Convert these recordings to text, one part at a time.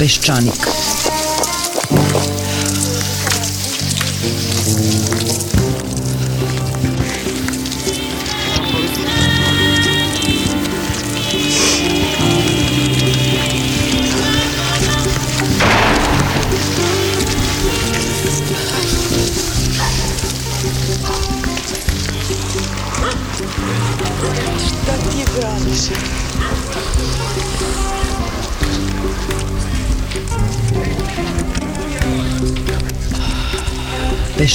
Peščanik.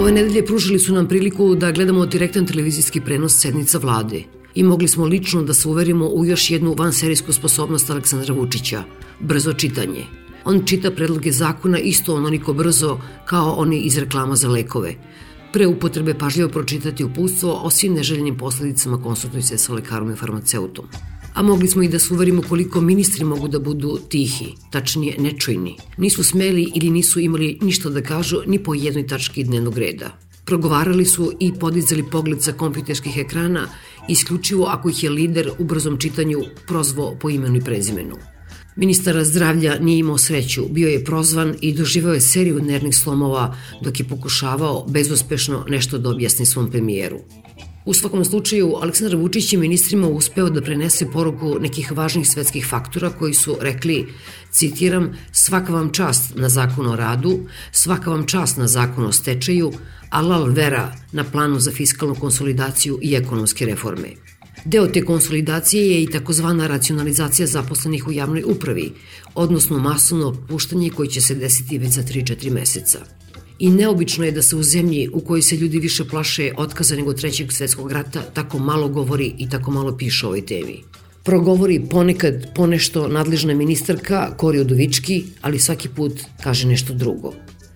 Ove nedelje pružili su nam priliku da gledamo direktan televizijski prenos sednica vlade i mogli smo lično da se uverimo u još jednu vanserijsku sposobnost Aleksandra Vučića – brzo čitanje. On čita predloge zakona isto onoliko brzo kao oni iz reklama za lekove. Pre upotrebe pažljivo pročitati uputstvo o svim neželjenim posledicama konsultuj se sa lekarom i farmaceutom. A mogli smo i da se uverimo koliko ministri mogu da budu tihi, tačnije nečujni. Nisu smeli ili nisu imali ništa da kažu ni po jednoj tački dnevnog reda. Progovarali su i podizali pogled sa kompjuterskih ekrana, isključivo ako ih je lider u brzom čitanju prozvao po imenu i prezimenu. Ministar zdravlja nije imao sreću, bio je prozvan i doživao je seriju nervnih slomova dok je pokušavao bezuspešno nešto da objasni svom premijeru. U svakom slučaju, Aleksandar Vučić je ministrima uspeo da prenese poruku nekih važnih svetskih faktora koji su rekli, citiram, svaka vam čast na zakon o radu, svaka vam čast na zakon o stečaju, alal vera na planu za fiskalnu konsolidaciju i ekonomske reforme. Deo te konsolidacije je i takozvana racionalizacija zaposlenih u javnoj upravi, odnosno masovno otpuštanje koje će se desiti već za 3-4 meseca. I neobično je da se u zemlji u kojoj se ljudi više plaše otkaza nego trećeg svetskog rata tako malo govori i tako malo piše o ovoj temi. Progovori ponekad ponešto nadležna ministarka Kori Udovički, ali svaki put kaže nešto drugo.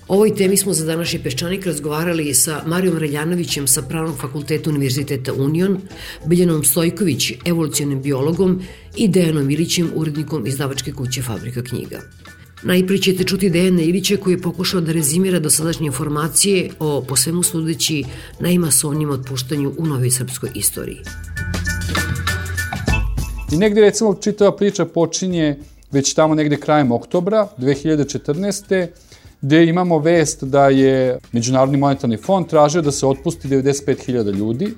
O ovoj temi smo za današnji Peščanik razgovarali sa Marijom Reljanovićem sa Pravnog fakulteta Univerziteta Union, Biljanom Stojković, evolucionim biologom i Dejanom Ilićem, urednikom izdavačke kuće Fabrika knjiga. Najprije ćete čuti Dejana Ilića koji je pokušao da rezimira dosadašnje informacije o, po svemu sudeći, najmasovnijem otpuštanju u novoj srpskoj istoriji. I negde recimo čitava priča počinje već tamo negde krajem oktobra 2014 gde imamo vest da je Međunarodni monetarni fond tražio da se otpusti 95.000 ljudi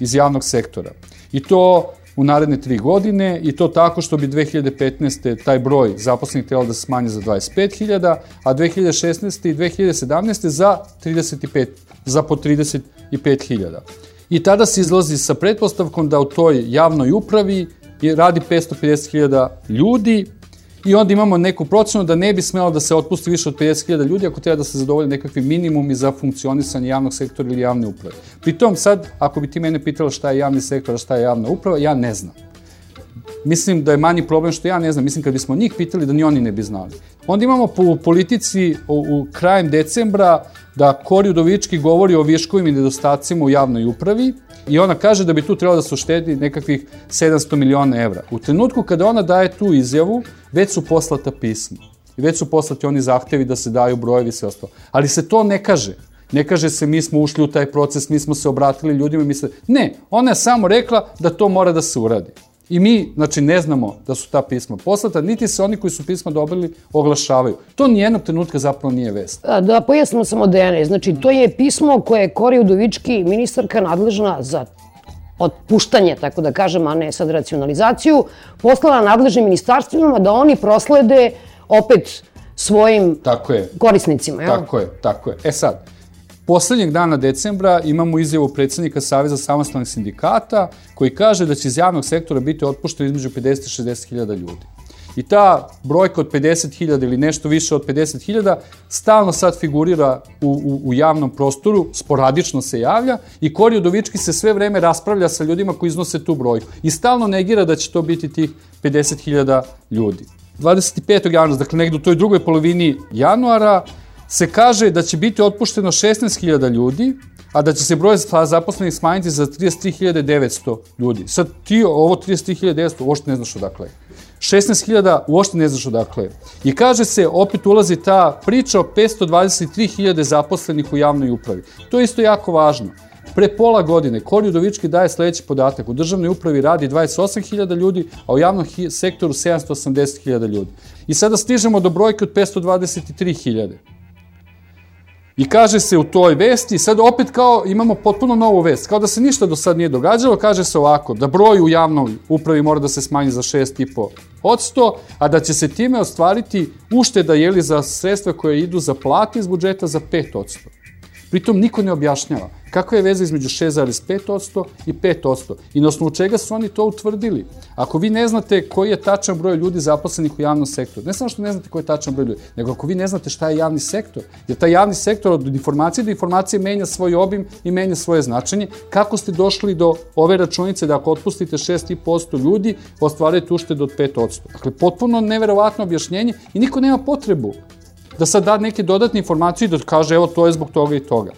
iz javnog sektora. I to u naredne tri godine i to tako što bi 2015. taj broj zaposlenih trebalo da se smanje za 25.000, a 2016. i 2017. za 35, za po 35.000. I tada se izlazi sa pretpostavkom da u toj javnoj upravi radi 550.000 ljudi i onda imamo neku procenu da ne bi smelo da se otpusti više od 50.000 ljudi ako treba da se zadovolje nekakvi minimumi za funkcionisanje javnog sektora ili javne uprave. Pritom sad, ako bi ti mene pitala šta je javni sektor, šta je javna uprava, ja ne znam. Mislim da je manji problem što ja ne znam. Mislim kad bismo njih pitali da ni oni ne bi znali. Onda imamo po politici u, u krajem decembra da Kori Udovički govori o viškovim i nedostacima u javnoj upravi i ona kaže da bi tu trebalo da se uštedi nekakvih 700 miliona evra. U trenutku kada ona daje tu izjavu, već su poslata pisma. I već su poslati oni zahtevi da se daju brojevi i sve ostalo. Ali se to ne kaže. Ne kaže se mi smo ušli u taj proces, mi smo se obratili ljudima i misle... Ne, ona je samo rekla da to mora da se uradi. I mi, znači, ne znamo da su ta pisma poslata, niti se oni koji su pisma dobili oglašavaju. To nijednog trenutka zapravo nije vest. Da, pojasnimo samo Dejane. Znači, to je pismo koje je Kori Udovički, ministarka nadležna za otpuštanje, tako da kažem, a ne sad racionalizaciju, poslala nadležnim ministarstvima da oni proslede opet svojim tako je. korisnicima. Jel? Tako je, tako je. E sad, Poslednjeg dana decembra imamo izjavu predsednika Saveza samostalnih sindikata koji kaže da će iz javnog sektora biti otpušteno između 50 i 60 hiljada ljudi. I ta brojka od 50.000 ili nešto više od 50.000 stalno sad figurira u, u, u javnom prostoru, sporadično se javlja i Kori Udovički se sve vreme raspravlja sa ljudima koji iznose tu brojku. I stalno negira da će to biti tih 50.000 ljudi. 25. januara, dakle negde u toj drugoj polovini januara, se kaže da će biti otpušteno 16.000 ljudi, a da će se broj zaposlenih smanjiti za 33.900 ljudi. Sad ti ovo 33.900 uopšte ne znaš odakle. 16.000 uopšte ne znaš odakle. I kaže se, opet ulazi ta priča o 523.000 zaposlenih u javnoj upravi. To je isto jako važno. Pre pola godine Kori Udovički daje sledeći podatak. U državnoj upravi radi 28.000 ljudi, a u javnom sektoru 780.000 ljudi. I sada stižemo do brojke od 523.000. I kaže se u toj vesti, sad opet kao imamo potpuno novu vest, kao da se ništa do sad nije događalo, kaže se ovako, da broj u javnoj upravi mora da se smanji za 6,5%, a da će se time ostvariti ušteda jeli za sredstva koje idu za plate iz budžeta za 5%. Pritom niko ne objašnjava kakva je veza između 6,5% i 5% i na osnovu čega su oni to utvrdili. Ako vi ne znate koji je tačan broj ljudi zaposlenih u javnom sektoru, ne samo što ne znate koji je tačan broj ljudi, nego ako vi ne znate šta je javni sektor, jer taj javni sektor od informacije do informacije menja svoj obim i menja svoje značenje, kako ste došli do ove računice da ako otpustite 6,5% ljudi, ostvarujete uštedu od 5%. Dakle, potpuno neverovatno objašnjenje i niko nema potrebu da sad da neke dodatne informacije i da kaže evo to je zbog toga i toga.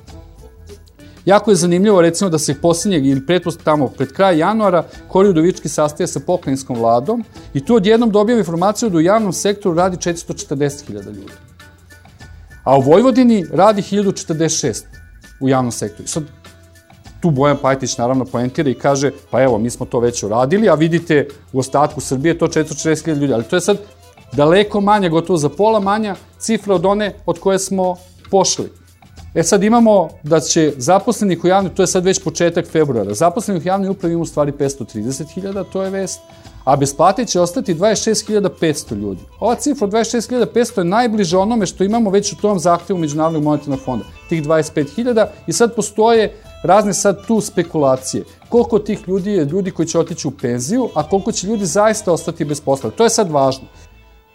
Jako je zanimljivo recimo da se posljednjeg ili pretpost tamo pred kraj januara Kori Udovički sastaje sa pokrajinskom vladom i tu odjednom dobijamo informaciju da u javnom sektoru radi 440.000 ljudi. A u Vojvodini radi 1046 u javnom sektoru. Sad, tu Bojan Pajtić naravno poentira i kaže, pa evo, mi smo to već uradili, a vidite u ostatku Srbije to 440.000 ljudi, ali to je sad daleko manja, gotovo za pola manja cifra od one od koje smo pošli. E sad imamo da će zaposlenih u javnoj, to je sad već početak februara, zaposlenih u javnoj upravi ima u stvari 530.000, to je vest, a bez plate će ostati 26.500 ljudi. Ova cifra 26.500 je najbliže onome što imamo već u tom zahtevu Međunarodnog monetarnog fonda, tih 25.000 i sad postoje razne sad tu spekulacije. Koliko tih ljudi je ljudi koji će otići u penziju, a koliko će ljudi zaista ostati bez posla. To je sad važno.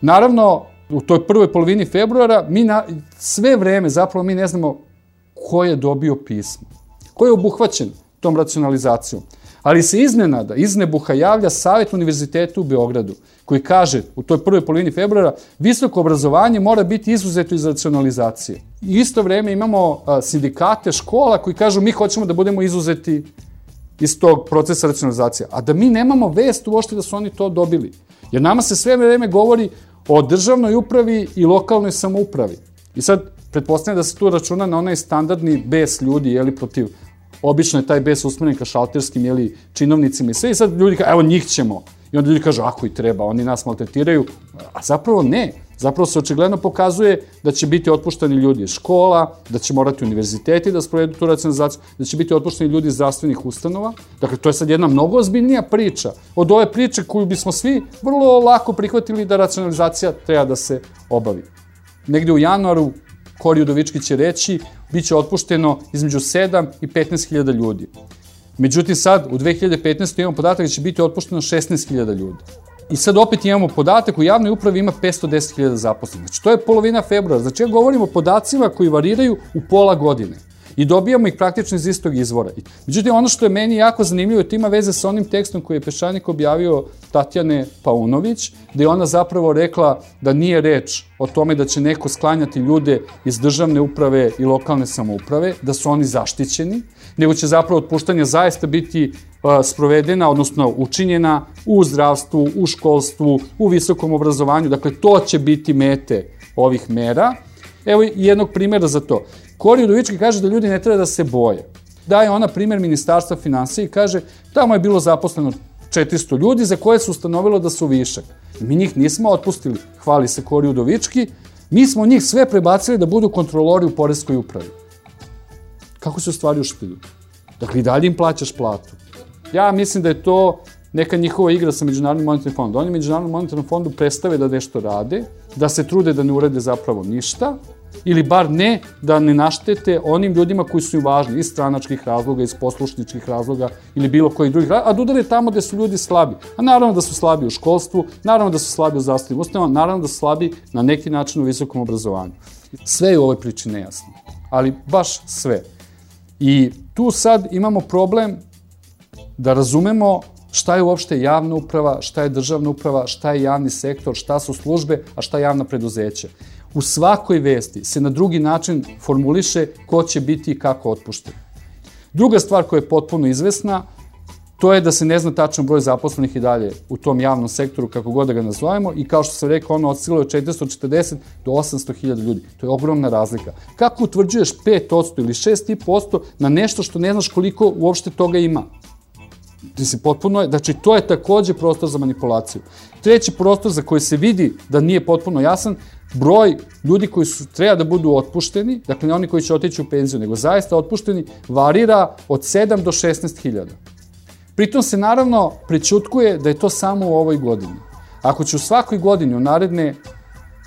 Naravno, u toj prvoj polovini februara, mi na, sve vreme zapravo mi ne znamo ko je dobio pismo, ko je obuhvaćen tom racionalizacijom. Ali se iznenada, iznebuha javlja Savet Univerziteta u Beogradu, koji kaže u toj prvoj polovini februara visoko obrazovanje mora biti izuzeto iz racionalizacije. I isto vreme imamo a, sindikate škola koji kažu mi hoćemo da budemo izuzeti iz tog procesa racionalizacije. A da mi nemamo vest uošte da su oni to dobili. Jer nama se sve vreme govori o državnoj upravi i lokalnoj samoupravi. I sad, pretpostavljam da se tu računa na onaj standardni bes ljudi, jeli, protiv obično je taj bes usmeren ka šalterskim, jeli, činovnicima i sve, i sad ljudi kažu, evo njih ćemo. I onda ljudi kažu, ako i treba, oni nas maltretiraju. A zapravo ne. Zapravo se očigledno pokazuje da će biti otpušteni ljudi iz škola, da će morati univerziteti da sprovedu tu racionalizaciju, da će biti otpušteni ljudi iz zdravstvenih ustanova. Dakle, to je sad jedna mnogo ozbiljnija priča od ove priče koju bismo svi vrlo lako prihvatili da racionalizacija treba da se obavi. Negde u januaru Kori Udovički će reći, bit će otpušteno između 7 i 15 hiljada ljudi. Međutim, sad, u 2015. imamo podatak da će biti otpušteno 16 hiljada ljudi. I sad opet imamo podatak, u javnoj upravi ima 510.000 zaposlenih. Znači, to je polovina februara. Znači, ja govorim o podacima koji variraju u pola godine. I dobijamo ih praktično iz istog izvora. Međutim, ono što je meni jako zanimljivo, to ima veze sa onim tekstom koji je Peščanik objavio Tatjane Paunović, gde je ona zapravo rekla da nije reč o tome da će neko sklanjati ljude iz državne uprave i lokalne samouprave, da su oni zaštićeni, nego će zapravo otpuštanje zaista biti sprovedena, odnosno učinjena u zdravstvu, u školstvu, u visokom obrazovanju. Dakle, to će biti mete ovih mera. Evo jednog primjera za to. Kori Udovički kaže da ljudi ne treba da se boje. Daje ona primjer Ministarstva financije i kaže tamo je bilo zaposleno 400 ljudi za koje se ustanovilo da su višak. Mi njih nismo otpustili, hvali se Kori Udovički, mi smo njih sve prebacili da budu kontrolori u Poreskoj upravi. Kako se u stvari uštedu? Dakle, i dalje im plaćaš platu. Ja mislim da je to neka njihova igra sa Međunarodnim monetarnim fondom. Oni Međunarodnom monetarnom fondu predstave da nešto rade, da se trude da ne urede zapravo ništa, ili bar ne da ne naštete onim ljudima koji su im važni iz stranačkih razloga, iz poslušničkih razloga ili bilo kojih drugih razloga, a da udare tamo gde su ljudi slabi. A naravno da su slabi u školstvu, naravno da su slabi u zastavnim ustanovama, naravno da su slabi na neki način u visokom obrazovanju. Sve je u ovoj priči nejasno, ali baš sve. I tu sad imamo problem da razumemo šta je uopšte javna uprava, šta je državna uprava, šta je javni sektor, šta su službe, a šta je javna preduzeća. U svakoj vesti se na drugi način formuliše ko će biti i kako otpušten. Druga stvar koja je potpuno izvesna, to je da se ne zna tačan broj zaposlenih i dalje u tom javnom sektoru, kako god da ga nazovemo, i kao što sam rekao, ono osciluje od 440 do 800 hiljada ljudi. To je ogromna razlika. Kako utvrđuješ 5% ili 6,5% na nešto što ne znaš koliko uopšte toga ima? Ti si potpuno, znači to je takođe prostor za manipulaciju. Treći prostor za koji se vidi da nije potpuno jasan, broj ljudi koji su treba da budu otpušteni, dakle ne oni koji će otići u penziju, nego zaista otpušteni, varira od 7 do 16 hiljada. Pritom se naravno pričutkuje da je to samo u ovoj godini. Ako će u svakoj godini u naredne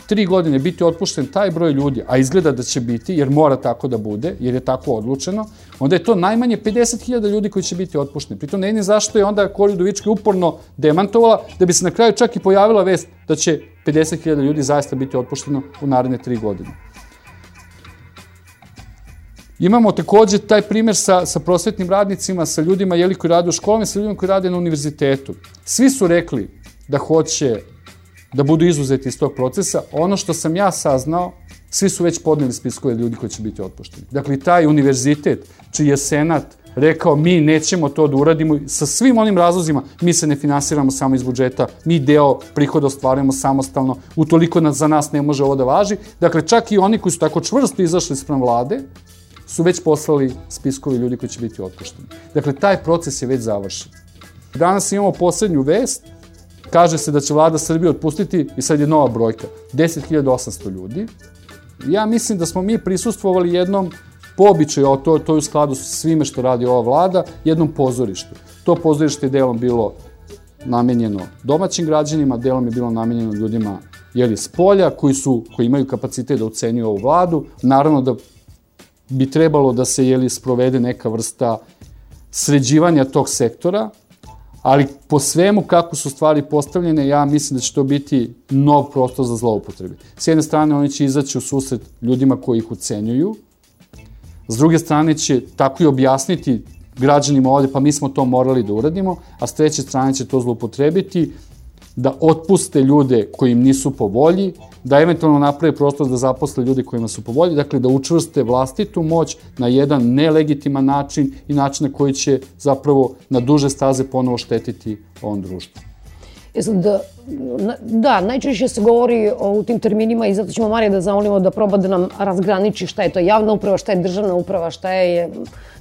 tri godine biti otpušten taj broj ljudi, a izgleda da će biti, jer mora tako da bude, jer je tako odlučeno, onda je to najmanje 50.000 ljudi koji će biti otpušteni. Pritom ne vidim zašto je onda Kori Udovički uporno demantovala, da bi se na kraju čak i pojavila vest da će 50.000 ljudi zaista biti otpušteno u naredne tri godine. Imamo takođe taj primer sa, sa prosvetnim radnicima, sa ljudima jeli, koji rade u školama, sa ljudima koji rade na univerzitetu. Svi su rekli da hoće da budu izuzeti iz tog procesa. Ono što sam ja saznao, svi su već podneli spiskove ljudi koji će biti otpušteni. Dakle, taj univerzitet, čiji je senat rekao mi nećemo to da uradimo sa svim onim razlozima, mi se ne finansiramo samo iz budžeta, mi deo prihoda ostvarujemo samostalno, utoliko na, za nas ne može ovo da važi. Dakle, čak i oni koji su tako čvrsto izašli sprem vlade, su već poslali spiskovi ljudi koji će biti otpušteni. Dakle, taj proces je već završen. Danas imamo poslednju vest, kaže se da će vlada Srbije otpustiti, i sad je nova brojka, 10.800 ljudi. Ja mislim da smo mi prisustvovali jednom po a to, to je u skladu sa svime što radi ova vlada, jednom pozorištu. To pozorište je delom bilo namenjeno domaćim građanima, delom je bilo namenjeno ljudima jeli, s polja, koji, su, koji imaju kapacitet da ucenjuju ovu vladu. Naravno da bi trebalo da se jeli, sprovede neka vrsta sređivanja tog sektora, ali po svemu kako su stvari postavljene, ja mislim da će to biti nov prostor za zloupotrebi. S jedne strane, oni će izaći u susret ljudima koji ih ucenjuju, s druge strane će tako i objasniti građanima ovde, pa mi smo to morali da uradimo, a s treće strane će to zloupotrebiti da otpuste ljude koji im nisu po volji, da eventualno naprave prostor da zaposle ljude kojima su po volji, dakle da učvrste vlastitu moć na jedan nelegitiman način i način na koji će zapravo na duže staze ponovo štetiti ovom društvu. Da, da, najčešće se govori u tim terminima i zato ćemo Marija da zamolimo da proba da nam razgraniči šta je to javna uprava, šta je državna uprava, šta je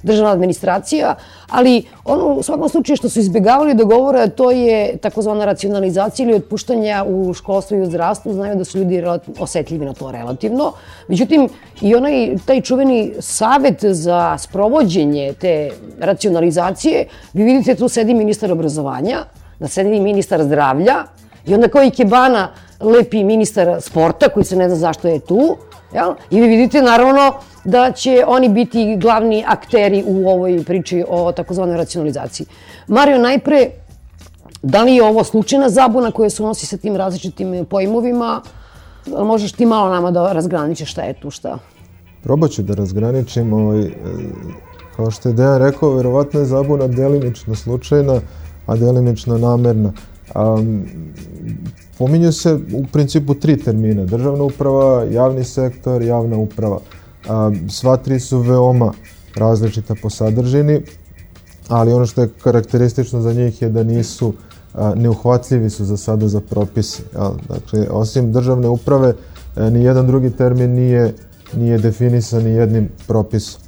državna administracija, ali ono u svakom slučaju što su izbjegavali da govore, to je takozvana racionalizacija ili otpuštanja u školstvu i u zdravstvu, znaju da su ljudi osetljivi na to relativno. Međutim, i onaj, taj čuveni savet za sprovođenje te racionalizacije, vi vidite tu sedi ministar obrazovanja, da sedi ministar zdravlja i onda kao i kebana lepi ministar sporta koji se ne zna zašto je tu. Jel? I vi vidite naravno da će oni biti glavni akteri u ovoj priči o takozvanoj racionalizaciji. Mario, najpre, da li je ovo slučajna zabuna koja se unosi sa tim različitim pojmovima? Možeš ti malo nama da razgraničeš šta je tu šta? Probat ću da razgraničim. Ovaj, kao što je Dejan rekao, verovatno je zabuna delimično slučajna a delimično namerna. Um, pominju se u principu tri termina, državna uprava, javni sektor, javna uprava. Um, sva tri su veoma različita po sadržini, ali ono što je karakteristično za njih je da nisu neuhvatljivi su za sada za propise. Dakle, osim državne uprave, a, ni jedan drugi termin nije, nije definisan ni jednim propisom.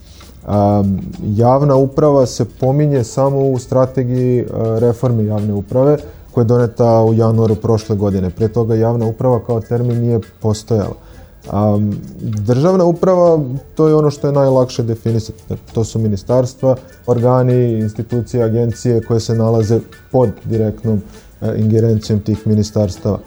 Um, javna uprava se pominje samo u strategiji uh, reforme javne uprave koja je doneta u januaru prošle godine. Pre toga javna uprava kao termin nije postojala. Um, državna uprava, to je ono što je najlakše definisati. To su ministarstva, organi, institucije, agencije koje se nalaze pod direktnom uh, ingerencijom tih ministarstava.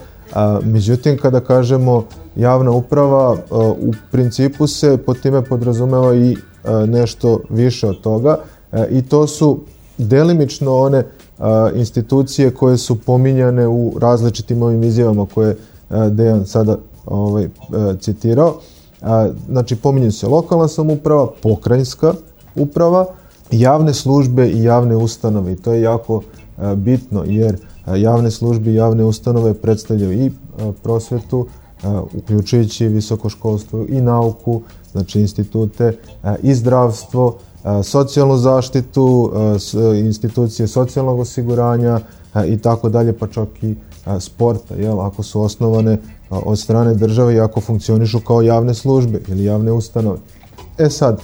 Međutim, kada kažemo javna uprava, uh, u principu se pod time podrazumeva i E, nešto više od toga e, i to su delimično one e, institucije koje su pominjane u različitim ovim izjavama koje Dejan sada ovaj, citirao. Znači, pominju se lokalna samuprava, pokrajinska uprava, javne službe i javne ustanove i to je jako bitno jer javne službe i javne ustanove predstavljaju i prosvetu, uključujući visoko školstvo i nauku, znači institute i zdravstvo, socijalnu zaštitu, institucije socijalnog osiguranja i tako dalje, pa čak i sporta, jel, ako su osnovane od strane države i ako funkcionišu kao javne službe ili javne ustanove. E sad,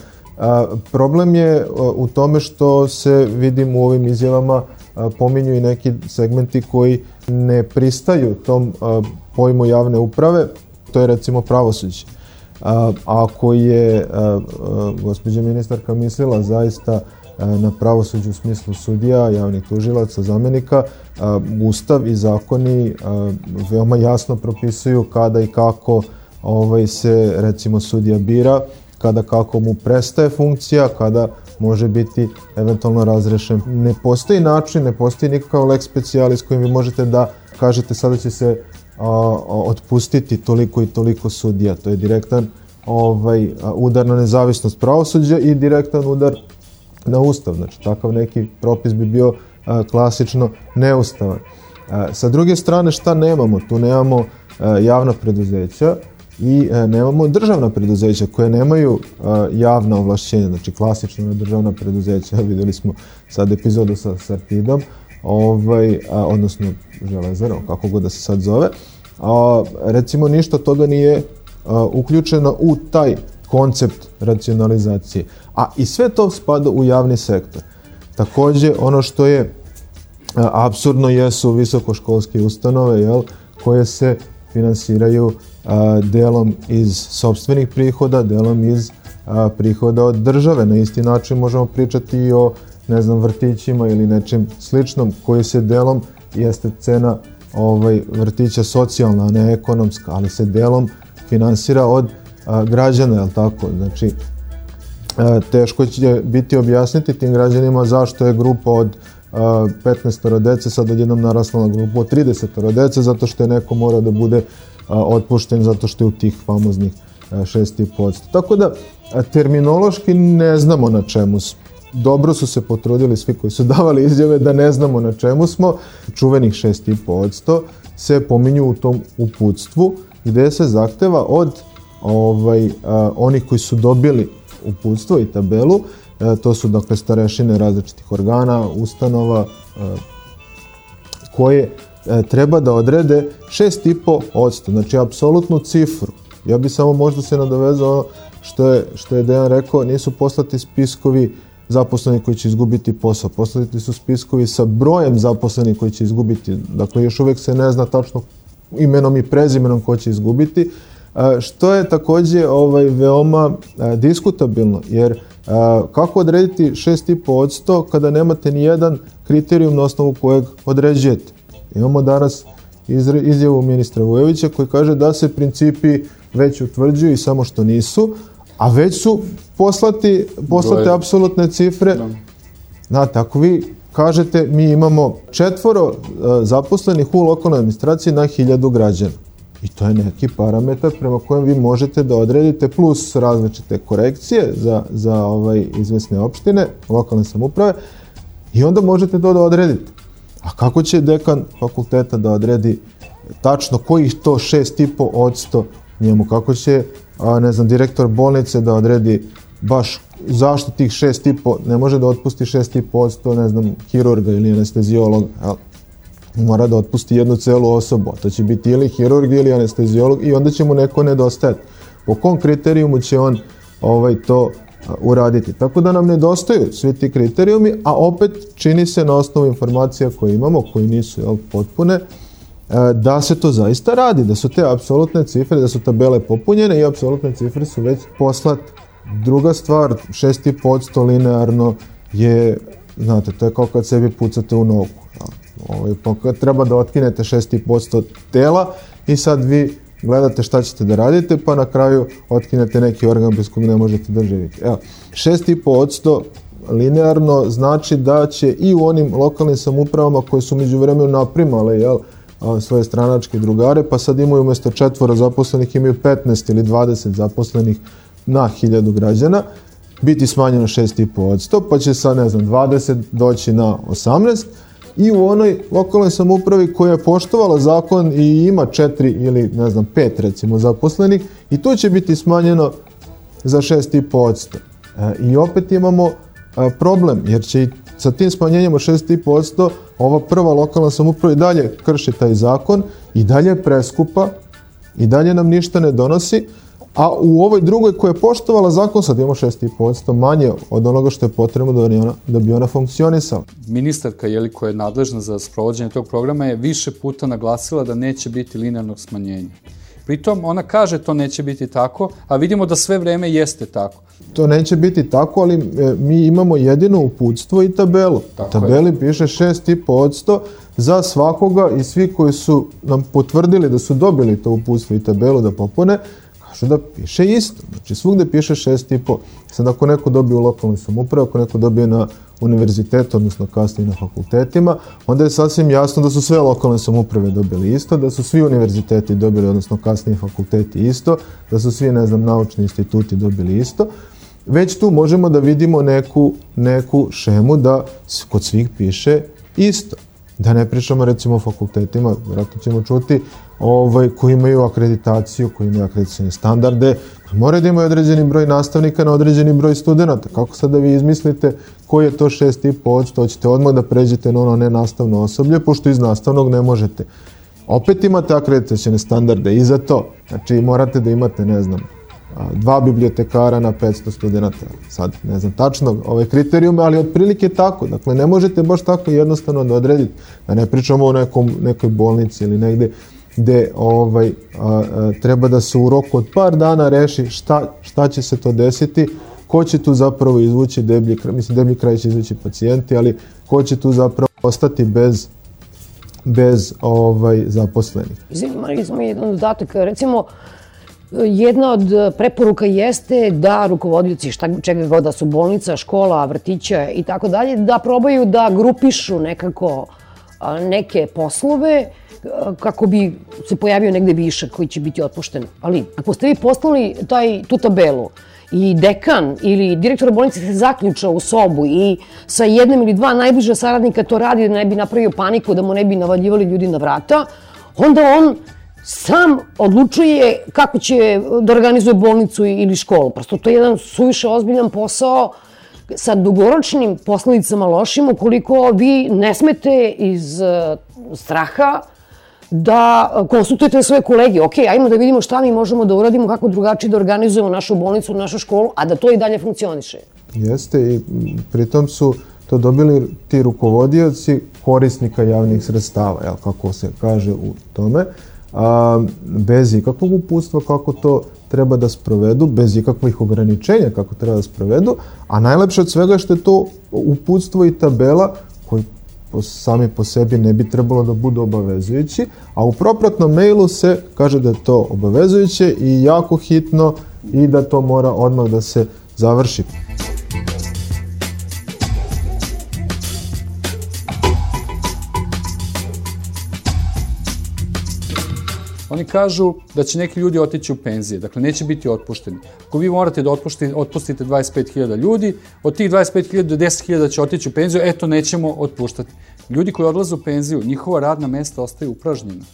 problem je u tome što se vidim u ovim izjavama pominju i neki segmenti koji ne pristaju tom pojmu javne uprave, to je recimo pravosuđe. Ako je gospođa ministarka mislila zaista na pravosuđu u smislu sudija, javnih tužilaca, zamenika, Ustav i zakoni veoma jasno propisuju kada i kako ovaj, se recimo sudija bira, kada kako mu prestaje funkcija, kada može biti eventualno razrešen. Ne postoji način, ne postoji nikakav lex specialis kojim vi možete da kažete sada će se a, otpustiti toliko i toliko sudija. To je direktan ovaj, udar na nezavisnost pravosuđa i direktan udar na ustav. Znači, takav neki propis bi bio a, klasično neustavan. A, sa druge strane, šta nemamo? Tu nemamo a, javna preduzeća, i e, nemamo državna preduzeća koje nemaju e, javna ovlašćenja, znači klasična državna preduzeća, videli smo sad epizodu sa Sartidom, ovaj, a, odnosno železarom, kako god da se sad zove, a, recimo ništa toga nije a, uključeno u taj koncept racionalizacije. A i sve to spada u javni sektor. Takođe, ono što je absurdno jesu visokoškolske ustanove, jel, koje se finansiraju a, delom iz sobstvenih prihoda, delom iz a, prihoda od države. Na isti način možemo pričati i o ne znam, vrtićima ili nečim sličnom koji se delom jeste cena ovaj, vrtića socijalna, a ne ekonomska, ali se delom finansira od a, građana, je tako? Znači, a, teško će biti objasniti tim građanima zašto je grupa od 15 dece sad odjednom narasla na grupu od 30 dece zato što je neko mora da bude otpušten zato što je u tih famoznih 6,5%. Tako da terminološki ne znamo na čemu smo. Dobro su se potrudili svi koji su davali izjave da ne znamo na čemu smo. Čuvenih 6,5% se pominju u tom uputstvu gde se zahteva od ovaj, onih koji su dobili uputstvo i tabelu, to su dakle starešine različitih organa, ustanova, a, koje E, treba da odrede 6,5%, znači apsolutnu cifru. Ja bi samo možda se nadovezao što je, što je Dejan rekao, nisu poslati spiskovi zaposlenih koji će izgubiti posao. Poslati su spiskovi sa brojem zaposlenih koji će izgubiti. Dakle, još uvek se ne zna tačno imenom i prezimenom ko će izgubiti, e, što je takođe ovaj, veoma e, diskutabilno, jer kako odrediti 6,5% kada nemate ni jedan kriterijum na osnovu kojeg određujete? Imamo danas izjavu ministra Vujovića koji kaže da se principi već utvrđuju i samo što nisu, a već su poslati, poslate apsolutne cifre. Da. Znate, ako vi kažete mi imamo četvoro uh, zaposlenih u lokalnoj administraciji na hiljadu građana. I to je neki parametar prema kojem vi možete da odredite plus različite korekcije za, za ovaj izvesne opštine, lokalne samuprave i onda možete to da odredite. A kako će dekan fakulteta da odredi tačno kojih to 6,5% njemu? Kako će, a, ne znam, direktor bolnice da odredi baš zašto tih 6,5, ne može da otpusti 6,5%, ne znam, hirurga ili anestezijologa, jel? Mora da otpusti jednu celu osobu, to će biti ili hirurg ili anestezijolog i onda će mu neko nedostajati. Po kom kriterijumu će on ovaj to uraditi. Tako da nam nedostaju svi ti kriterijumi, a opet čini se na osnovu informacija koje imamo, koji nisu jel, potpune, da se to zaista radi, da su te apsolutne cifre, da su tabele popunjene i apsolutne cifre su već poslat. Druga stvar, 6,5% linearno je, znate, to je kao kad sebi pucate u nogu. Ovaj, pa treba da otkinete 6,5% tela i sad vi gledate šta ćete da radite, pa na kraju otkinete neki organ bez kog ne možete da živite. Evo, 6,5% linearno znači da će i u onim lokalnim samupravama koje su među vremenu naprimale, jel, svoje stranačke drugare, pa sad imaju umesto četvora zaposlenih, imaju 15 ili 20 zaposlenih na hiljadu građana, biti smanjeno 6,5%, pa će sad, ne znam, 20 doći na 18, i u onoj lokalnoj samoupravi koja je poštovala zakon i ima četiri ili ne znam pet recimo zaposlenih i to će biti smanjeno za 6,5%. E, I opet imamo e, problem jer će i sa tim smanjenjem od 6,5% ova prva lokalna samouprava i dalje krši taj zakon i dalje je preskupa i dalje nam ništa ne donosi a u ovoj drugoj koja je poštovala zakon sad imamo 6,5% manje od onoga što je potrebno da bi ona, da bi ona funkcionisala. Ministarka jeli, koja je nadležna za sprovođenje tog programa je više puta naglasila da neće biti linearnog smanjenja. Pritom ona kaže to neće biti tako, a vidimo da sve vreme jeste tako. To neće biti tako, ali e, mi imamo jedino uputstvo i tabelu. Tako tabeli je. piše 6,5% za svakoga i svi koji su nam potvrdili da su dobili to uputstvo i tabelu da popune, da piše isto. Znači svugde piše 6,5. Sad ako neko dobije u lokalnoj samoupravi, ako neko dobije na univerzitetu, odnosno kasnije na fakultetima, onda je sasvim jasno da su sve lokalne samouprave dobili isto, da su svi univerziteti dobili, odnosno kasnije fakulteti isto, da su svi, ne znam, naučni instituti dobili isto. Već tu možemo da vidimo neku, neku šemu da kod svih piše isto. Da ne pričamo recimo o fakultetima, vjerojatno ćemo čuti, ovaj, koji imaju akreditaciju, koji imaju akreditacijne standarde, Mora da imaju određeni broj nastavnika na određeni broj studenta. Kako sad da vi izmislite koji je to 6,5%, hoćete odmah da pređete na ono nenastavno osoblje, pošto iz nastavnog ne možete. Opet imate akreditacijne standarde i za to. Znači morate da imate, ne znam, dva bibliotekara na 500 studenta. Sad, ne znam tačno ove kriterijume, ali otprilike tako. Dakle, ne možete baš tako jednostavno da odredite. Da ne pričamo o nekom, nekoj bolnici ili negde gde ovaj, a, a, treba da se u roku od par dana reši šta, šta će se to desiti, ko će tu zapravo izvući deblji kraj, mislim deblji kraj će izvući pacijenti, ali ko će tu zapravo ostati bez bez ovaj zaposlenih. Izvini, samo jedan dodatak. Recimo, jedna od preporuka jeste da rukovodioci šta, čega god da su bolnica, škola, vrtića i tako dalje, da probaju da grupišu nekako neke poslove kako bi se pojavio negde višak koji će biti otpušten. Ali ako ste vi poslali taj, tu tabelu i dekan ili direktor bolnice se zaključa u sobu i sa jednim ili dva najbliža saradnika to radi da ne bi napravio paniku, da mu ne bi navaljivali ljudi na vrata, onda on sam odlučuje kako će da organizuje bolnicu ili školu. Prosto to je jedan suviše ozbiljan posao sa dugoročnim posledicama lošim ukoliko vi ne smete iz uh, straha da konsultujete svoje kolege. Ok, ajmo da vidimo šta mi možemo da uradimo, kako drugačije da organizujemo našu bolnicu, našu školu, a da to i dalje funkcioniše. Jeste i pritom su to dobili ti rukovodioci korisnika javnih sredstava, jel, kako se kaže u tome, a, bez ikakvog uputstva kako to treba da sprovedu, bez ikakvih ograničenja kako treba da sprovedu, a najlepše od svega je što je to uputstvo i tabela po, sami po sebi ne bi trebalo da budu obavezujući, a u propratnom mailu se kaže da je to obavezujuće i jako hitno i da to mora odmah da se završi. Oni kažu da će neki ljudi otići u penzije, dakle neće biti otpušteni. Ako vi morate da otpustite, otpustite 25.000 ljudi, od tih 25.000 do 10.000 će otići u penziju, eto nećemo otpuštati. Ljudi koji odlaze u penziju, njihova radna mesta ostaju upražnjena.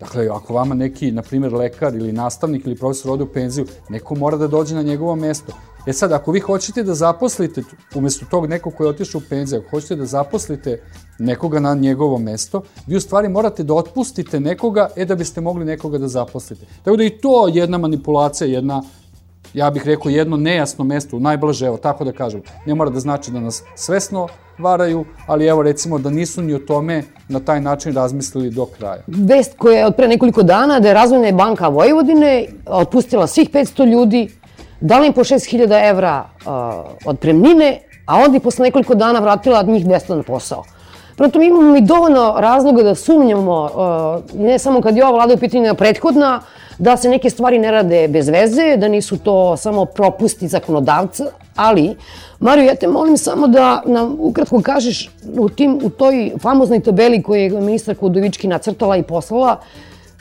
Dakle, ako vama neki, na primjer, lekar ili nastavnik ili profesor ode u penziju, neko mora da dođe na njegovo mesto. E sad, ako vi hoćete da zaposlite, umesto tog nekog koji je otišao u penziju, ako hoćete da zaposlite nekoga na njegovo mesto, vi u stvari morate da otpustite nekoga, e da biste mogli nekoga da zaposlite. Tako da i to jedna manipulacija, jedna ja bih rekao jedno nejasno mesto, najblaže, evo tako da kažem. Ne mora da znači da nas svesno varaju, ali evo recimo da nisu ni o tome na taj način razmislili do kraja. Vest koja je od pre nekoliko dana da je Razvojna banka Vojvodine otpustila svih 500 ljudi, dala im po 6000 evra uh, od premnine, a onda i posle nekoliko dana vratila njih 200 na posao. Prvo mi imamo mi dovoljno razloga da sumnjamo, uh, ne samo kad je ova vlada u pitanju prethodna, da se neke stvari ne rade bez veze, da nisu to samo propusti zakonodavca, ali, Mario, ja te molim samo da nam ukratko kažeš u, tim, u toj famoznoj tabeli koju je ministar Kudovički nacrtala i poslala,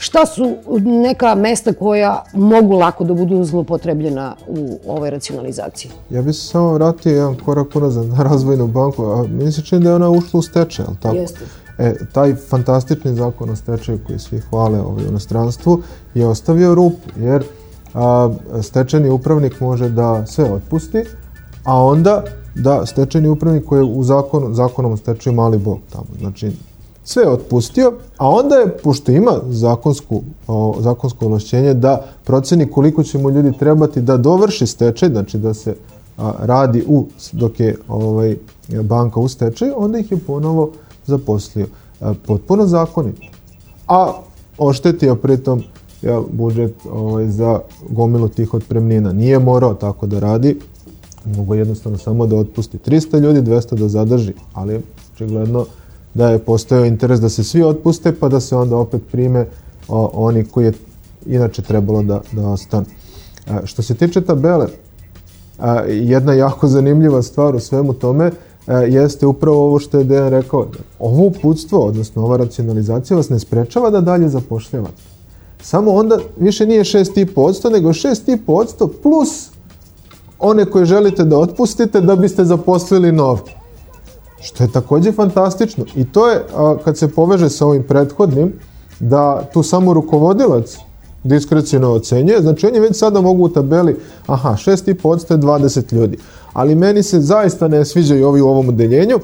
Šta su neka mesta koja mogu lako da budu zlopotrebljena u ovoj racionalizaciji? Ja bih se samo vratio jedan korak unazad na razvojnu banku, a mi se čini da je ona ušla u stečaj, ali tako? Jeste. E, taj fantastični zakon o stečaju koji svi hvale ovaj, u inostranstvu je ostavio rupu, jer a, stečajni upravnik može da sve otpusti, a onda da stečajni upravnik koji je u zakonu, zakonom o stečaju mali bog tamo, znači sve otpustio, a onda je, pošto ima zakonsku, o, zakonsko ovlašćenje da proceni koliko će mu ljudi trebati da dovrši stečaj, znači da se a, radi u, dok je ovaj, banka u stečaju, onda ih je ponovo zaposlio. A, potpuno zakonito. A oštetio pritom jel, budžet ovaj, za gomilu tih otpremnina. Nije morao tako da radi, mogu jednostavno samo da otpusti 300 ljudi, 200 da zadrži, ali očigledno da je postojao interes da se svi otpuste pa da se onda opet prime o, oni koji je inače trebalo da, da ostanu. A, što se tiče tabele, a, jedna jako zanimljiva stvar u svemu tome a, jeste upravo ovo što je Dejan rekao. Ovo uputstvo, odnosno ova racionalizacija vas ne sprečava da dalje zapošljavate. Samo onda više nije 6,5%, nego 6,5% plus one koje želite da otpustite da biste zaposlili nove. Što je takođe fantastično. I to je, a, kad se poveže sa ovim prethodnim, da tu samo rukovodilac diskrecijno ocenjuje, znači oni već sada mogu u tabeli, aha, 6,5% je 20 ljudi. Ali meni se zaista ne sviđaju ovi u ovom udeljenju,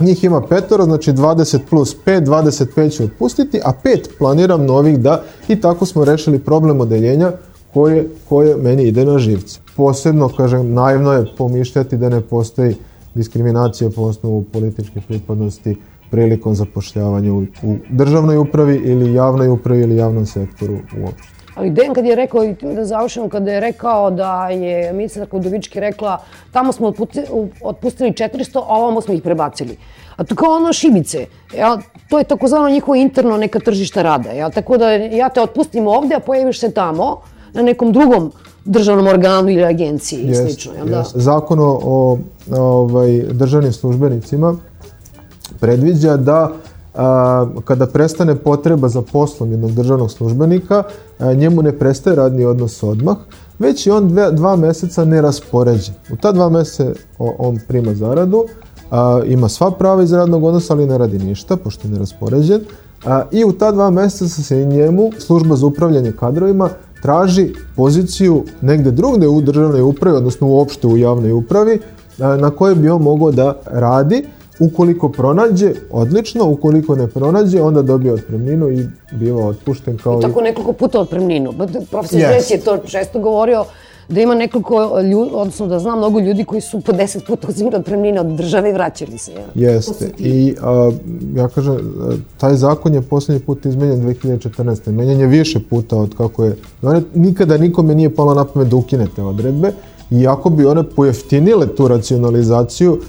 njih ima petoro, znači 20 plus 5, 25 ću otpustiti, a 5 planiram novih da i tako smo rešili problem odeljenja koje, koje meni ide na živce. Posebno, kažem, naivno je pomišljati da ne postoji diskriminacija po osnovu političke pripadnosti prilikom zapošljavanja u, u državnoj upravi ili javnoj upravi ili javnom sektoru uopšte. Ali Den kad je rekao, i da završimo, kada je rekao da je ministarka Udovički rekla tamo smo otpustili 400, a ovamo smo ih prebacili. A to kao ono šibice. Ja, to je takozvano njihovo interno neka tržišta rada. Ja, tako da ja te otpustim ovde, a pojaviš se tamo na nekom drugom državnom organu ili agenciji i slično. Jel da? Zakon o, o ovaj, državnim službenicima predviđa da a, kada prestane potreba za poslom jednog državnog službenika, a, njemu ne prestaje radni odnos odmah, već je on dve, dva meseca neraspoređen. U ta dva meseca on prima zaradu, a, ima sva prava iz radnog odnosa, ali ne radi ništa, pošto je neraspoređen. A, I u ta dva meseca se njemu služba za upravljanje kadrovima traži poziciju negde drugde u državnoj upravi, odnosno uopšte u javnoj upravi, na kojoj bi on mogao da radi. Ukoliko pronađe, odlično, ukoliko ne pronađe, onda dobije otpremninu i biva otpušten kao I tako nekoliko puta otpremninu. Profesor yes. Je to često govorio, да има неколку луѓе, односно да знам многу луѓе кои су по 10 пати зимрат преминат од држава и враќали се. Јесте. И а, ја кажа, тај закон е последни пат изменен 2014. Менен е више пута од како е. Но никада никоме не е пало на памет да укинете одредбе. И ако би оне поевтиниле ту рационализацију,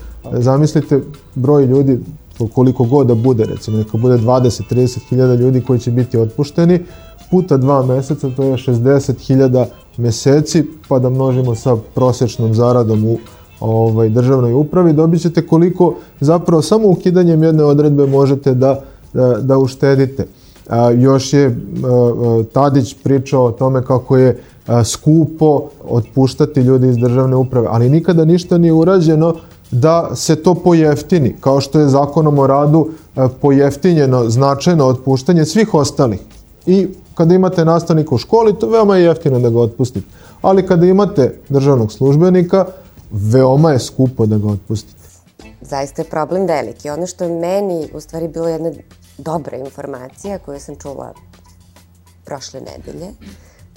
замислите број луѓе колико год да bude, recimo neka биде 20-30 hiljada луѓи кои ќе бидат одпуштени. Puta dva meseca, to je 60 hiljada meseci, pa da množimo sa prosečnom zaradom u ovaj, državnoj upravi, dobit ćete koliko zapravo samo ukidanjem jedne odredbe možete da, da, da uštedite. A, još je a, Tadić pričao o tome kako je a, skupo otpuštati ljudi iz državne uprave, ali nikada ništa nije urađeno da se to pojeftini, kao što je zakonom o radu pojeftinjeno značajno otpuštanje svih ostalih. I kada imate nastavnika u školi, to veoma je jeftino da ga otpustite. Ali kada imate državnog službenika, veoma je skupo da ga otpustite. Zaista je problem veliki. Ono što je meni u stvari bilo jedna dobra informacija koju sam čula prošle nedelje,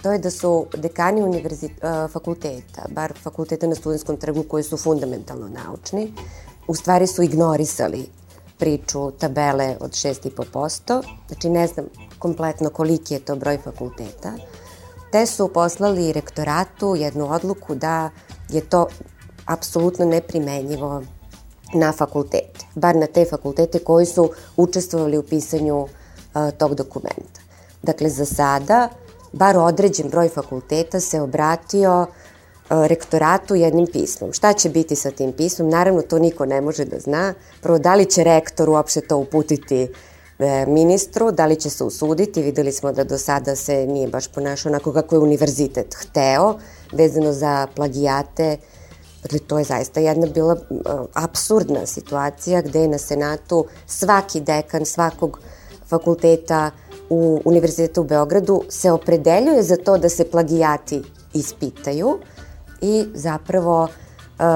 to je da su dekani univerzit, fakulteta, bar fakulteta na studenskom trgu koji su fundamentalno naučni, u stvari su ignorisali priču tabele od 6,5%, znači ne znam kompletno koliki je to broj fakulteta, te su poslali rektoratu jednu odluku da je to apsolutno neprimenjivo na fakultete, bar na te fakultete koji su učestvovali u pisanju uh, tog dokumenta. Dakle, za sada, bar određen broj fakulteta se obratio uh, rektoratu jednim pismom. Šta će biti sa tim pismom? Naravno, to niko ne može da zna. Prvo, da li će rektor uopšte to uputiti E, ministru, da li će se usuditi, videli smo da do sada se nije baš ponašao onako kako je univerzitet hteo, vezano za plagijate Dakle, to je zaista jedna bila uh, absurdna situacija gde je na Senatu svaki dekan svakog fakulteta u Univerzitetu u Beogradu se opredeljuje za to da se plagijati ispitaju i zapravo uh,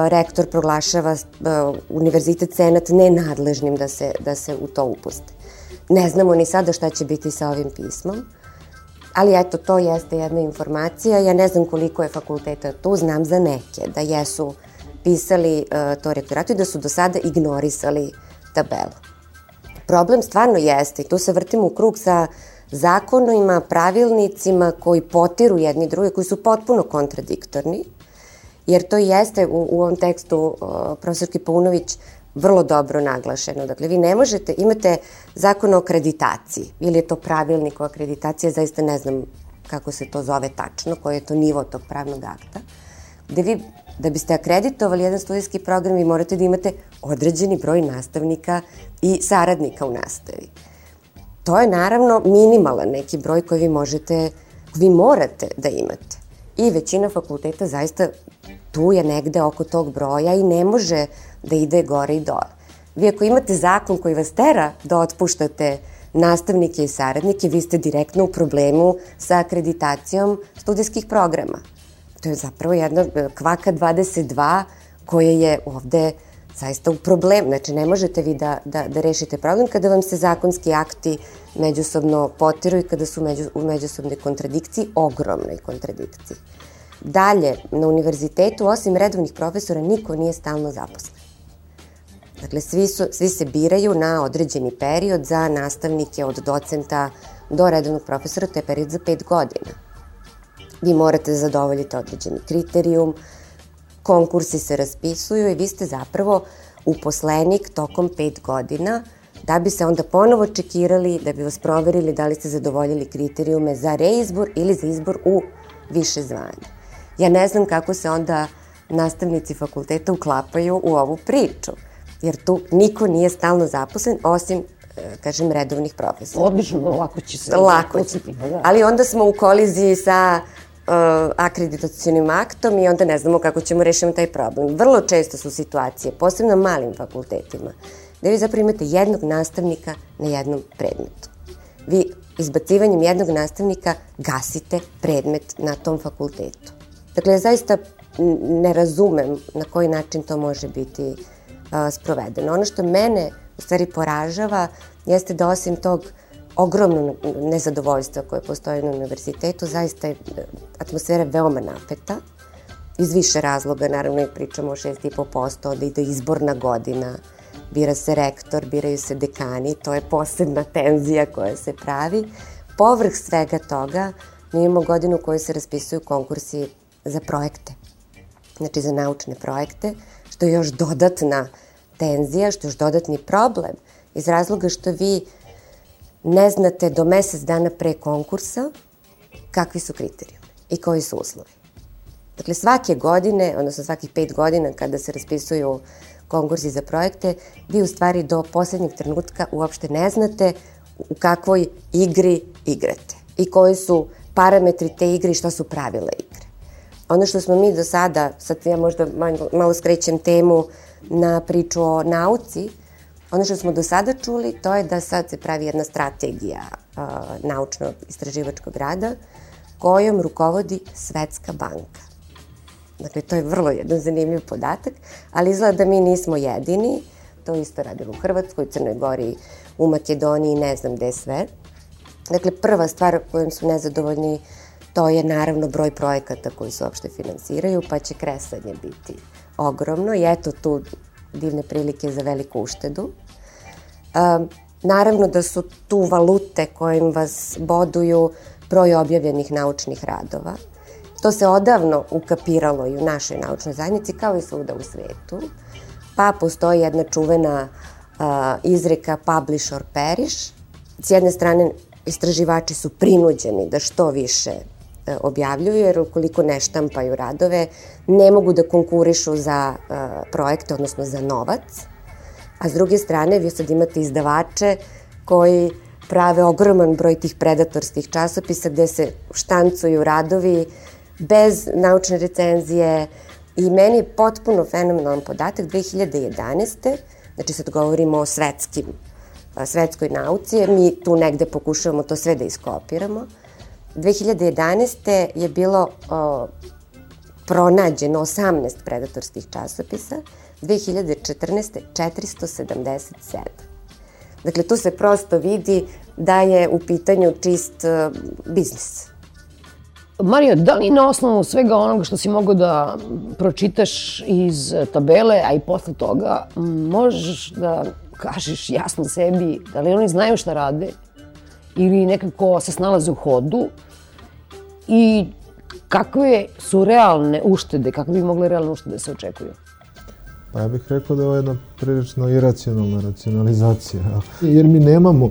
rektor proglašava uh, Univerzitet Senat nenadležnim da se, da se u to upuste. Ne znamo ni sada šta će biti sa ovim pismom, ali eto, to jeste jedna informacija. Ja ne znam koliko je fakulteta tu, znam za neke, da jesu pisali uh, to rektoratu i da su do sada ignorisali tabelu. Problem stvarno jeste, i tu se vrtimo u krug sa zakonima, pravilnicima koji potiru jedni druge, koji su potpuno kontradiktorni, jer to jeste u, u ovom tekstu uh, Paunović vrlo dobro naglašeno. Dakle, vi ne možete, imate zakon o akreditaciji, ili je to pravilnik o akreditaciji, zaista ne znam kako se to zove tačno, koji je to nivo tog pravnog akta, gde vi, da biste akreditovali jedan studijski program, vi morate da imate određeni broj nastavnika i saradnika u nastavi. To je naravno minimalan neki broj koji vi možete, vi morate da imate. I većina fakulteta zaista tu je negde oko tog broja i ne može da ide gore i dole. Vi ako imate zakon koji vas tera da otpuštate nastavnike i saradnike, vi ste direktno u problemu sa akreditacijom studijskih programa. To je zapravo jedna e, kvaka 22 koja je ovde zaista u problem. Znači, ne možete vi da, da, da rešite problem kada vam se zakonski akti međusobno potiru i kada su među, u međusobnoj kontradikciji, ogromnoj kontradikciji. Dalje, na univerzitetu, osim redovnih profesora, niko nije stalno zaposlen. Dakle, svi, su, svi se biraju na određeni period za nastavnike od docenta do redovnog profesora, to je period za pet godina. Vi morate da zadovoljite određeni kriterijum, konkursi se raspisuju i vi ste zapravo uposlenik tokom pet godina da bi se onda ponovo čekirali, da bi vas proverili da li ste zadovoljili kriterijume za reizbor ili za izbor u više zvanje. Ja ne znam kako se onda nastavnici fakulteta uklapaju u ovu priču jer tu niko nije stalno zaposlen, osim e, kažem, redovnih profesora. Odlično, lako će se... Lako će. Da. Ali onda smo u koliziji sa uh, akreditacijonim aktom i onda ne znamo kako ćemo rešiti taj problem. Vrlo često su situacije, posebno malim fakultetima, da vi zapravo imate jednog nastavnika na jednom predmetu. Vi izbacivanjem jednog nastavnika gasite predmet na tom fakultetu. Dakle, ja zaista ne razumem na koji način to može biti uh, sprovedeno. Ono što mene u stvari poražava jeste da osim tog ogromnog nezadovoljstva koje postoji na univerzitetu, zaista je e, atmosfera veoma napeta, iz više razloga, naravno i pričamo o 6,5%, da ide izborna godina, bira se rektor, biraju se dekani, to je posebna tenzija koja se pravi. Povrh svega toga, mi imamo godinu u kojoj se raspisuju konkursi za projekte, znači za naučne projekte, što je još dodatna tenzija, što je još dodatni problem, iz razloga što vi ne znate do mesec dana pre konkursa kakvi su kriterijumi i koji su uslovi. Dakle, svake godine, odnosno svakih pet godina kada se raspisuju konkursi za projekte, vi u stvari do poslednjeg trenutka uopšte ne znate u kakvoj igri igrate i koji su parametri te igre i šta su pravila igre. Ono što smo mi do sada, sad ja možda malo skrećem temu na priču o nauci, ono što smo do sada čuli, to je da sad se pravi jedna strategija uh, naučnog istraživačkog rada kojom rukovodi Svetska banka. Dakle, to je vrlo jedan zanimljiv podatak, ali izgleda da mi nismo jedini. To isto radimo u Hrvatskoj, Crnoj Gori, u Makedoniji, ne znam gde sve. Dakle, prva stvar kojom su nezadovoljni To je naravno broj projekata koji se uopšte finansiraju, pa će kresanje biti ogromno i eto tu divne prilike za veliku uštedu. Um, naravno da su tu valute kojim vas boduju broj objavljenih naučnih radova. To se odavno ukapiralo i u našoj naučnoj zajednici kao i svuda u svetu. Pa postoji jedna čuvena uh, izreka publish or perish. S jedne strane istraživači su prinuđeni da što više objavljuju, jer ukoliko ne štampaju radove, ne mogu da konkurišu za uh, projekte, odnosno za novac. A s druge strane, vi sad imate izdavače koji prave ogroman broj tih predatorskih časopisa gde se štancuju radovi bez naučne recenzije, I meni je potpuno fenomenalan podatak 2011. Znači sad govorimo o svetskim, svetskoj nauci, mi tu negde pokušavamo to sve da iskopiramo. 2011. je bilo o, pronađeno 18 predatorskih časopisa, 2014. 477. Dakle, tu se prosto vidi da je u pitanju čist uh, biznis. Mario, da li na osnovu svega onoga što si mogao da pročitaš iz tabele, a i posle toga, možeš da kažeš jasno sebi da li oni znaju šta rade ili nekako se snalaze u hodu i kakve su realne uštede, kakve bi mogle realne uštede da se očekuju? Pa ja bih rekao da je ovo jedna prilično iracionalna racionalizacija, jer mi nemamo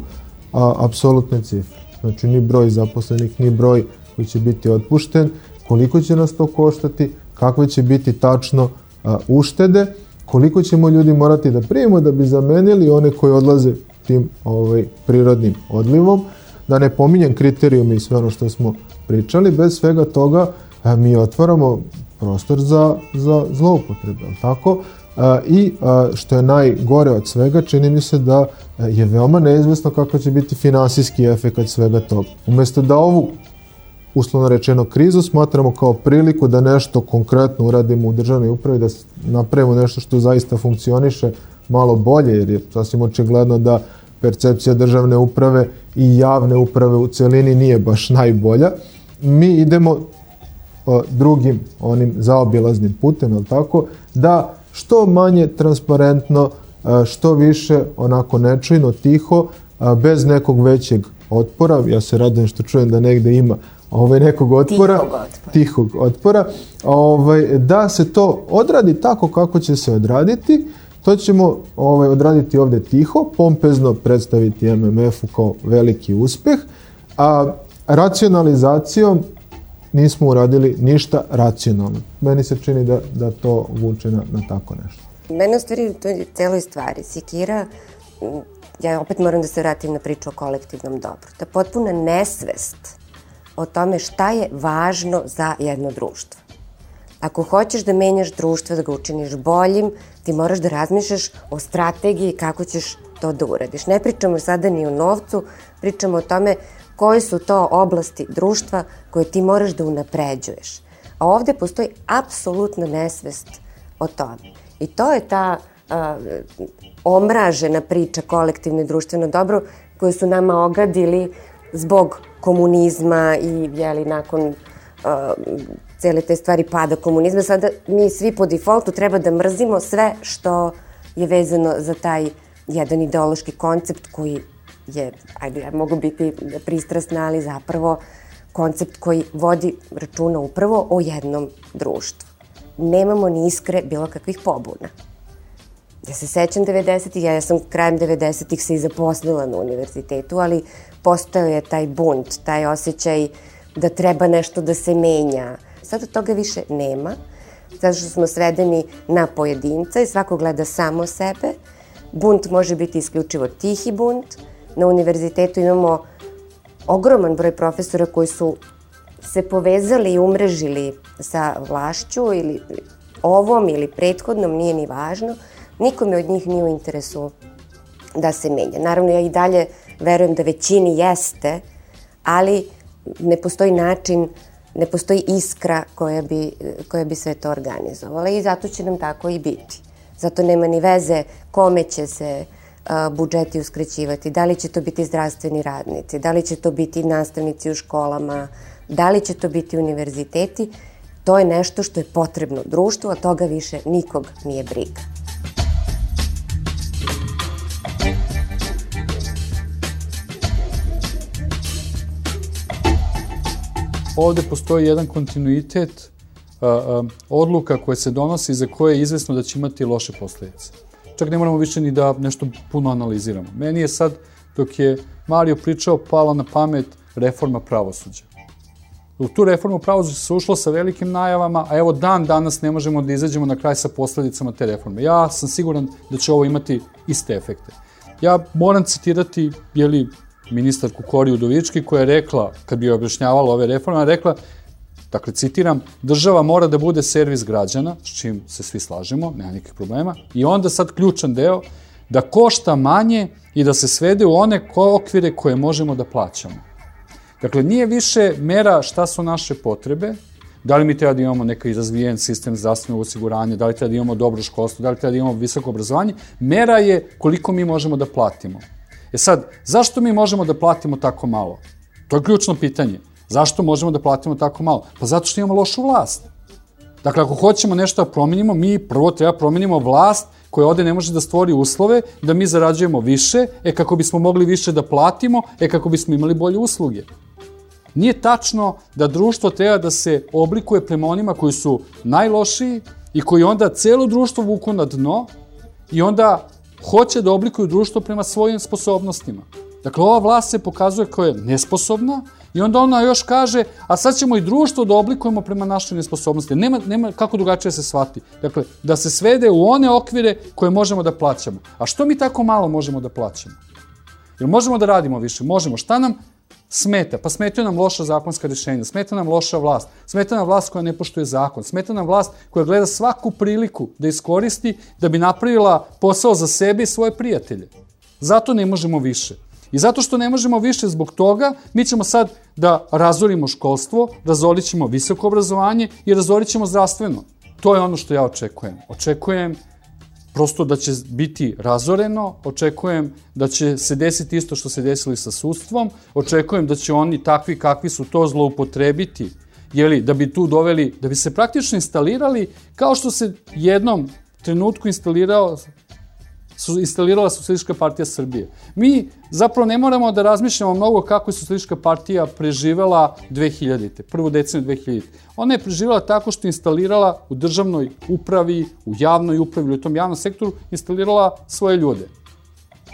a, apsolutne cifre. Znači, ni broj zaposlenih, ni broj koji će biti otpušten, koliko će nas to koštati, kakve će biti tačno a, uštede, koliko ćemo ljudi morati da primimo da bi zamenili one koji odlaze tim ovaj, prirodnim odlivom, da ne pominjem kriterijume i sve ono što smo pričali, bez svega toga a, mi otvaramo prostor za, za zloupotrebe, tako? I što je najgore od svega, čini mi se da je veoma neizvesno kako će biti finansijski efekt svega toga. Umesto da ovu uslovno rečeno krizu smatramo kao priliku da nešto konkretno uradimo u državnoj upravi, da napravimo nešto što zaista funkcioniše malo bolje, jer je sasvim očigledno da percepcija državne uprave i javne uprave u celini nije baš najbolja. Mi idemo drugim onim zaobilaznim putem, je tako, da što manje transparentno, što više onako nečujno, tiho, bez nekog većeg otpora, ja se radujem što čujem da negde ima ovaj, nekog otpora, tihog otpora, tihog otpora. Ovaj, da se to odradi tako kako će se odraditi, to ćemo ovaj, odraditi ovde tiho, pompezno predstaviti MMF-u kao veliki uspeh, a racionalizacijom nismo uradili ništa racionalno. Meni se čini da, da to vuče na, na tako nešto. Mene u stvari to je celoj stvari sikira, ja opet moram da se vratim na priču o kolektivnom dobru. Ta potpuna nesvest o tome šta je važno za jedno društvo. Ako hoćeš da menjaš društvo, da ga učiniš boljim, ti moraš da razmišljaš o strategiji kako ćeš to da uradiš. Ne pričamo sada ni o novcu, pričamo o tome koje su to oblasti društva koje ti moraš da unapređuješ. A ovde postoji apsolutna nesvest o tome. I to je ta uh, omražena priča kolektivno i društveno dobro koju su nama ogadili zbog komunizma i jeli nakon uh, cele te stvari pada komunizma. Sada mi svi po defaultu treba da mrzimo sve što je vezano za taj jedan ideološki koncept koji je, ajde, ja mogu biti pristrasna, ali zapravo koncept koji vodi računa upravo o jednom društvu. Nemamo ni iskre bilo kakvih pobuna. Ja se sećam 90-ih, ja sam krajem 90-ih se i zaposlila na univerzitetu, ali postao je taj bunt, taj osjećaj da treba nešto da se menja. Sada toga više nema, zato što smo svedeni na pojedinca i svako gleda samo sebe. Bunt može biti isključivo tihi bunt, na univerzitetu imamo ogroman broj profesora koji su se povezali i umrežili sa vlašću ili ovom ili prethodnom, nije ni važno. Nikome od njih nije u interesu da se menja. Naravno, ja i dalje verujem da većini jeste, ali ne postoji način, ne postoji iskra koja bi, koja bi sve to organizovala i zato će nam tako i biti. Zato nema ni veze kome će se budžeti uskrećivati, da li će to biti zdravstveni radnici, da li će to biti nastavnici u školama, da li će to biti univerziteti, to je nešto što je potrebno društvu, a toga više nikog nije briga. Ovde postoji jedan kontinuitet a, a, odluka koje se donosi za koje je izvesno da će imati loše posledice čak ne moramo više ni da nešto puno analiziramo. Meni je sad, dok je Mario pričao, pala na pamet reforma pravosuđa. U tu reformu pravosuđa se ušlo sa velikim najavama, a evo dan danas ne možemo da izađemo na kraj sa posledicama te reforme. Ja sam siguran da će ovo imati iste efekte. Ja moram citirati, jeli, ministarku Kori Udovički koja je rekla, kad bi objašnjavala ove reforme, rekla Dakle, citiram, država mora da bude servis građana, s čim se svi slažemo, nema nikakvih problema, i onda sad ključan deo, da košta manje i da se svede u one okvire koje možemo da plaćamo. Dakle, nije više mera šta su naše potrebe, da li mi treba da imamo neki razvijen sistem zdravstvenog osiguranja, da li treba da imamo dobro školstvo, da li treba da imamo visoko obrazovanje, mera je koliko mi možemo da platimo. E sad, zašto mi možemo da platimo tako malo? To je ključno pitanje. Zašto možemo da platimo tako malo? Pa zato što imamo lošu vlast. Dakle, ako hoćemo nešto da promenimo, mi prvo treba promenimo vlast koja ovde ne može da stvori uslove da mi zarađujemo više, e kako bismo mogli više da platimo, e kako bismo imali bolje usluge. Nije tačno da društvo treba da se oblikuje prema onima koji su najlošiji i koji onda celo društvo vuku na dno i onda hoće da oblikuju društvo prema svojim sposobnostima. Dakle, ova vlast se pokazuje kao je nesposobna i onda ona još kaže, a sad ćemo i društvo da oblikujemo prema našoj nesposobnosti. Nema, nema kako drugačije se shvati. Dakle, da se svede u one okvire koje možemo da plaćamo. A što mi tako malo možemo da plaćamo? Jer možemo da radimo više? Možemo. Šta nam smeta? Pa smetaju nam loša zakonska rešenja, smeta nam loša vlast, smeta nam vlast koja ne poštuje zakon, smeta nam vlast koja gleda svaku priliku da iskoristi da bi napravila posao za sebe i svoje prijatelje. Zato ne možemo više. I zato što ne možemo više zbog toga, mi ćemo sad da razorimo školstvo, razorit ćemo visoko obrazovanje i razorit ćemo zdravstveno. To je ono što ja očekujem. Očekujem prosto da će biti razoreno, očekujem da će se desiti isto što se desilo sa sudstvom, očekujem da će oni takvi kakvi su to zloupotrebiti, jeli, da bi tu doveli, da bi se praktično instalirali kao što se jednom trenutku instalirao su instalirala Socialistička partija Srbije. Mi zapravo ne moramo da razmišljamo mnogo kako je Socialistička partija preživela 2000. prvu deceniju 2000. Ona je preživela tako što je instalirala u državnoj upravi, u javnoj upravi ili u tom javnom sektoru, instalirala svoje ljude.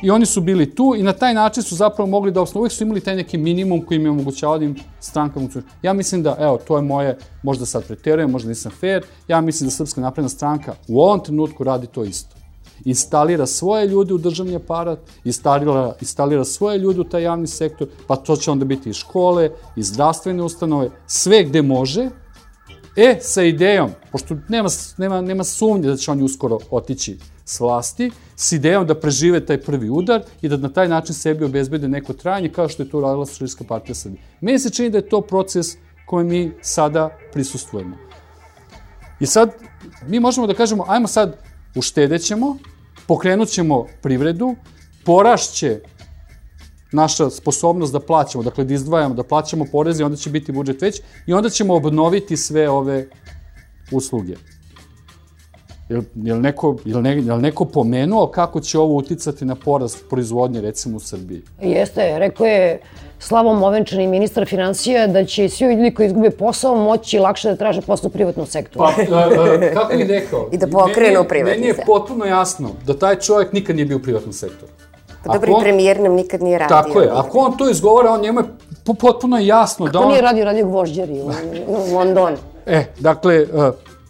I oni su bili tu i na taj način su zapravo mogli da osnovu. Uvijek su imali taj neki minimum koji im je omogućavao da im stranka funkcioniše. Ja mislim da, evo, to je moje, možda sad preterujem, možda nisam fair, ja mislim da Srpska napredna stranka u ovom trenutku radi to isto instalira svoje ljude u državni aparat, instalira, instalira svoje ljude u taj javni sektor, pa to će onda biti i škole, i zdravstvene ustanove, sve gde može, e, sa idejom, pošto nema, nema, nema sumnje da će oni uskoro otići s vlasti, s idejom da prežive taj prvi udar i da na taj način sebi obezbede neko trajanje, kao što je to uradila Srpska partija Srbije. Meni se čini da je to proces koje mi sada prisustujemo. I sad, mi možemo da kažemo, ajmo sad, uštedećemo, pokrenut ćemo privredu, porašće naša sposobnost da plaćamo, dakle da izdvajamo, da plaćamo poreze, onda će biti budžet već i onda ćemo obnoviti sve ove usluge. Jel, jel, neko, jel, ne, jel neko pomenuo kako će ovo uticati na porast proizvodnje, recimo, u Srbiji? Jeste, rekao je slavom ovenčani ministar financija da će svi ljudi koji izgube posao moći lakše da traže posao u privatnom sektoru. Pa, a, a, kako bih rekao? I da pokrenu privatni Meni je potpuno jasno da taj čovjek nikad nije bio u privatnom sektoru. Pa dobro, i premijer nam nikad nije radio. Tako je, ako on to izgovara, on njemu je potpuno jasno Kako da on... nije radio, radio gvožđari u, u Londonu. E, dakle,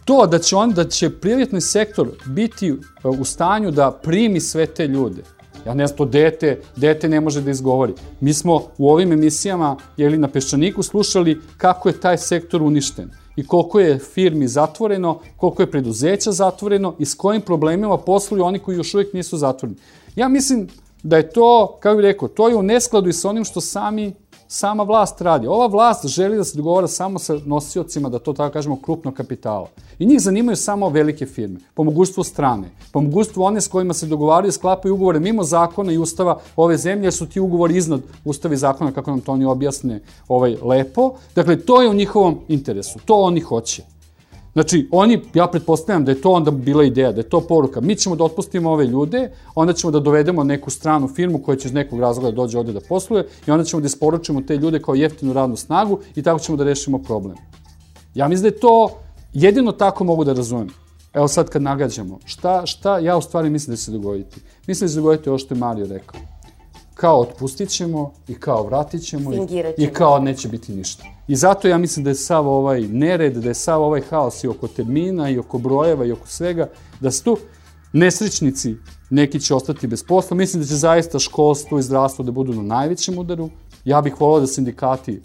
to da će on, da će privatni sektor biti u stanju da primi sve te ljude, Ja ne znam, to dete, dete ne može da izgovori. Mi smo u ovim emisijama, jeli na Peščaniku, slušali kako je taj sektor uništen i koliko je firmi zatvoreno, koliko je preduzeća zatvoreno i s kojim problemima posluju oni koji još uvijek nisu zatvoreni. Ja mislim da je to, kako bih rekao, to je u neskladu i sa onim što sami sama vlast radi. Ova vlast želi da se dogovara samo sa nosiocima, da to tako kažemo, krupnog kapitala. I njih zanimaju samo velike firme, po mogućstvu strane, po mogućstvu one s kojima se dogovaraju i sklapaju ugovore mimo zakona i ustava ove zemlje, jer su ti ugovori iznad ustava i zakona, kako nam to oni objasne ovaj, lepo. Dakle, to je u njihovom interesu, to oni hoće. Znači, oni, ja pretpostavljam da je to onda bila ideja, da je to poruka. Mi ćemo da otpustimo ove ljude, onda ćemo da dovedemo neku stranu firmu koja će iz nekog razloga da dođe ovde da posluje i onda ćemo da isporučimo te ljude kao jeftinu radnu snagu i tako ćemo da rešimo problem. Ja mislim da je to jedino tako mogu da razumem. Evo sad kad nagađamo, šta, šta ja u stvari mislim da će se dogoditi? Mislim da će se dogoditi ovo što je Mario rekao. Kao otpustit ćemo i kao vratit ćemo i, i kao neće biti ništa. I zato ja mislim da je sav ovaj nered, da je sav ovaj haos i oko termina i oko brojeva i oko svega, da su tu nesrećnici, neki će ostati bez posla. Mislim da će zaista školstvo i zdravstvo da budu na najvećem udaru. Ja bih volao da sindikati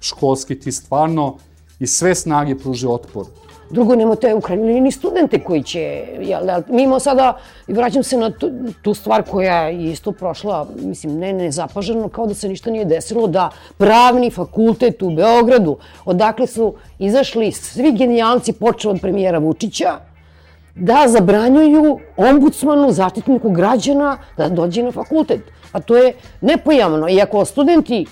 školski ti stvarno i sve snage pruže otpor. Drugo, nemate u krajnjoj liniji studente koji će, jel, jel, mi imamo sada, i vraćam se na tu, tu stvar koja je isto prošla, mislim, ne nezapaženo, kao da se ništa nije desilo, da pravni fakultet u Beogradu, odakle su izašli svi genijalci, počeo od premijera Vučića, da zabranjuju ombudsmanu, zaštitniku građana da dođe na fakultet. A to je nepojavno. I ako studenti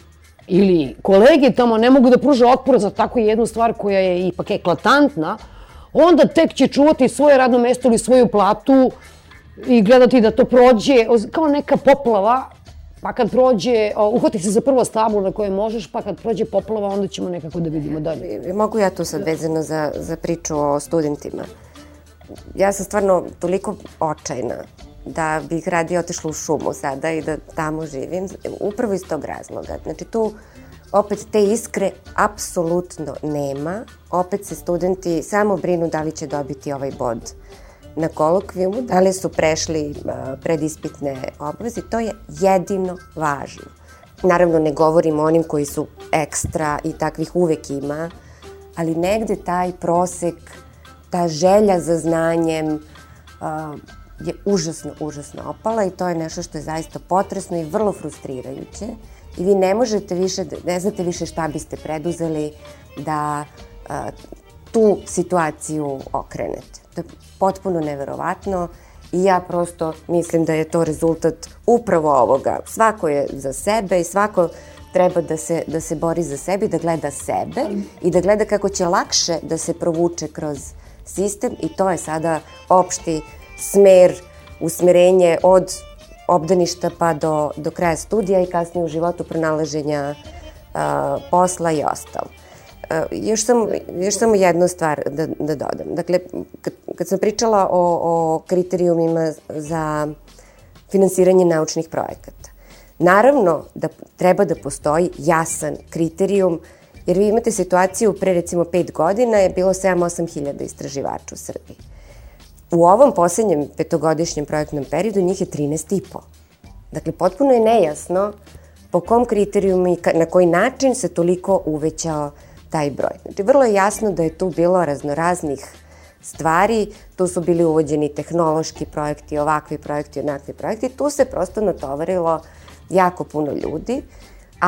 ili kolege tamo ne mogu da pruže otpor za tako jednu stvar koja je ipak eklatantna, onda tek će čuvati svoje radno mesto ili svoju platu i gledati da to prođe kao neka poplava, pa kad prođe, uhvati se za prvo stablo na koje možeš, pa kad prođe poplava, onda ćemo nekako da vidimo dalje. Mogu ja tu sad vezano za, za priču o studentima. Ja sam stvarno toliko očajna da bih radije otišla u šumu sada i da tamo živim, upravo iz tog razloga. Znači tu opet te iskre apsolutno nema, opet se studenti samo brinu da li će dobiti ovaj bod na kolokvijumu, da li su prešli predispitne obaveze, to je jedino važno. Naravno ne govorim o onim koji su ekstra i takvih uvek ima, ali negde taj prosek, ta želja za znanjem, je užasno, užasno opala i to je nešto što je zaista potresno i vrlo frustrirajuće i vi ne možete više, ne znate više šta biste preduzeli da a, tu situaciju okrenete. To je potpuno neverovatno i ja prosto mislim da je to rezultat upravo ovoga. Svako je za sebe i svako treba da se, da se bori za sebe i da gleda sebe i da gleda kako će lakše da se provuče kroz sistem i to je sada opšti smer, usmerenje od obdaništa pa do, do kraja studija i kasnije u životu pronalaženja a, posla i ostalo. A, još, sam, još samo jednu stvar da, da dodam. Dakle, kad, kad sam pričala o, o kriterijumima za finansiranje naučnih projekata, naravno da treba da postoji jasan kriterijum Jer vi imate situaciju pre recimo 5 godina je bilo 7-8 hiljada istraživača u Srbiji U ovom poslednjem petogodišnjem projektnom periodu njih je 13 i po. Dakle, potpuno je nejasno po kom kriterijumu i na koji način se toliko uvećao taj broj. Znači, vrlo je jasno da je tu bilo raznoraznih stvari, tu su bili uvođeni tehnološki projekti, ovakvi projekti, onakvi projekti, tu se prosto natovarilo jako puno ljudi.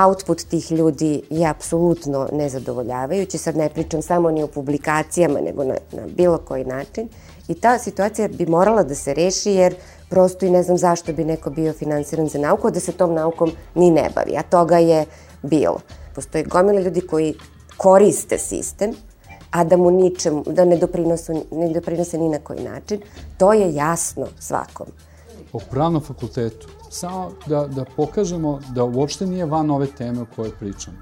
Output tih ljudi je apsolutno nezadovoljavajući, sad ne pričam samo ni o publikacijama, nego na, na bilo koji način. I ta situacija bi morala da se reši jer prosto i ne znam zašto bi neko bio finansiran za nauku, da se tom naukom ni ne bavi, a toga je bilo. Postoje gomile ljudi koji koriste sistem, a da mu ničem, da ne doprinose, ne doprinose ni na koji način, to je jasno svakom. O pravnom fakultetu, samo da, da pokažemo da uopšte nije van ove teme o kojoj pričamo.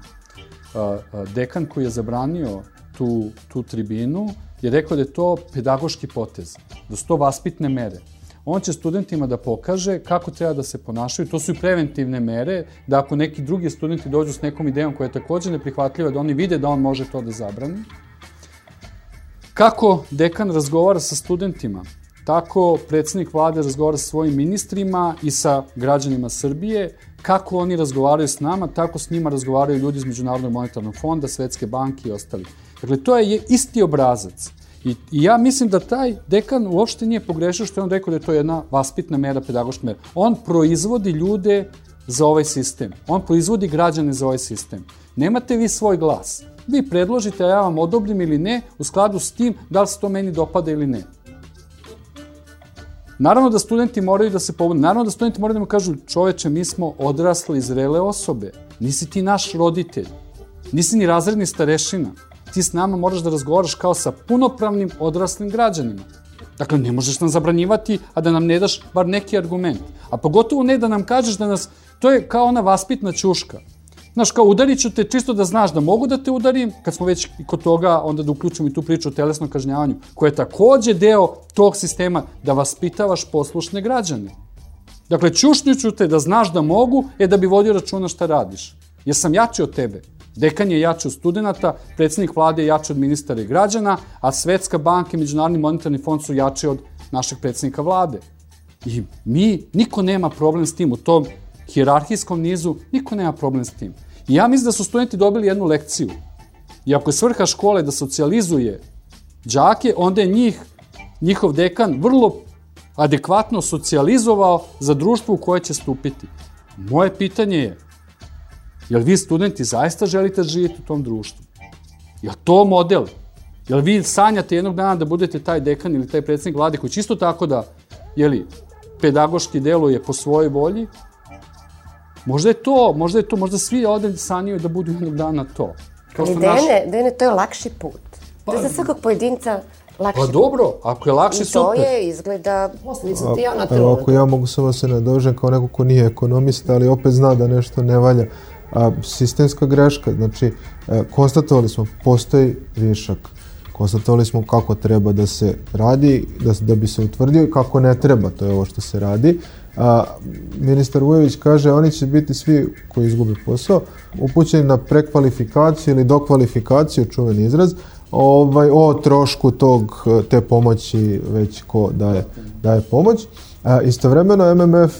Dekan koji je zabranio tu, tu tribinu je rekao da je to pedagoški potez, da su to vaspitne mere. On će studentima da pokaže kako treba da se ponašaju. To su i preventivne mere, da ako neki drugi studenti dođu s nekom idejom koja je takođe neprihvatljiva, da oni vide da on može to da zabrani. Kako dekan razgovara sa studentima? Tako predsednik vlade razgovara sa svojim ministrima i sa građanima Srbije. Kako oni razgovaraju s nama, tako s njima razgovaraju ljudi iz Međunarodnog monetarnog fonda, Svetske banke i ostali. Dakle, to je isti obrazac. I, I ja mislim da taj dekan uopšte nije pogrešio što je on rekao da je to jedna vaspitna mera, pedagoška mera. On proizvodi ljude za ovaj sistem. On proizvodi građane za ovaj sistem. Nemate vi svoj glas. Vi predložite, a ja vam odobrim ili ne, u skladu s tim da li se to meni dopada ili ne. Naravno da studenti moraju da se pobude. Naravno da studenti moraju da mu kažu, čoveče, mi smo odrasle i zrele osobe. Nisi ti naš roditelj. Nisi ni razredni starešina ti s nama moraš da razgovaraš kao sa punopravnim odraslim građanima. Dakle, ne možeš nam zabranjivati, a da nam ne daš bar neki argument. A pogotovo ne da nam kažeš da nas... To je kao ona vaspitna ćuška. Znaš, kao udarit ću te čisto da znaš da mogu da te udarim, kad smo već i kod toga, onda da uključimo i tu priču o telesnom kažnjavanju, koja je takođe deo tog sistema da vaspitavaš poslušne građane. Dakle, ćušnjuću te da znaš da mogu, je da bi vodio računa šta radiš. Jer sam jači od tebe. Dekan je jači od studenta, predsednik vlade je jači od ministara i građana, a Svetska banka i Međunarodni monetarni fond su jači od našeg predsednika vlade. I mi, niko nema problem s tim u tom hirarhijskom nizu, niko nema problem s tim. I ja mislim da su studenti dobili jednu lekciju. I ako je svrha škole da socijalizuje đake, onda je njih, njihov dekan vrlo adekvatno socijalizovao za društvo u koje će stupiti. Moje pitanje je, jel vi studenti zaista želite da živjeti u tom društvu? Je to model? Jel vi sanjate jednog dana da budete taj dekan ili taj predsednik vlade koji čisto tako da, jeli, pedagoški deluje po svojoj volji? Možda je to, možda je to, možda svi ovde sanjaju da budu jednog dana to. to Ali Dene, naš... Dene, to je lakši put. Pa, to je za svakog pojedinca lakši Pa dobro, ako je lakši, I to je, izgleda, posledica ti ja na Evo, ako ja mogu samo se nadožem kao neko ko nije ekonomista, ali opet zna da nešto ne valja. A, sistemska greška, znači, e, konstatovali smo, postoji višak. Konstatovali smo kako treba da se radi, da, da bi se utvrdio i kako ne treba, to je ovo što se radi. A, ministar Vujović kaže oni će biti svi koji izgube posao upućeni na prekvalifikaciju ili dokvalifikaciju, čuven izraz, ovaj, o trošku tog, te pomoći već ko daje, daje pomoć. A, istovremeno MMF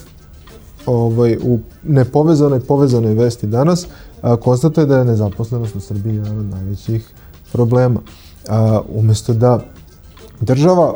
ovaj, u nepovezanoj povezanoj vesti danas a, konstatuje da je nezaposlenost u Srbiji jedan od najvećih problema. A, umesto da država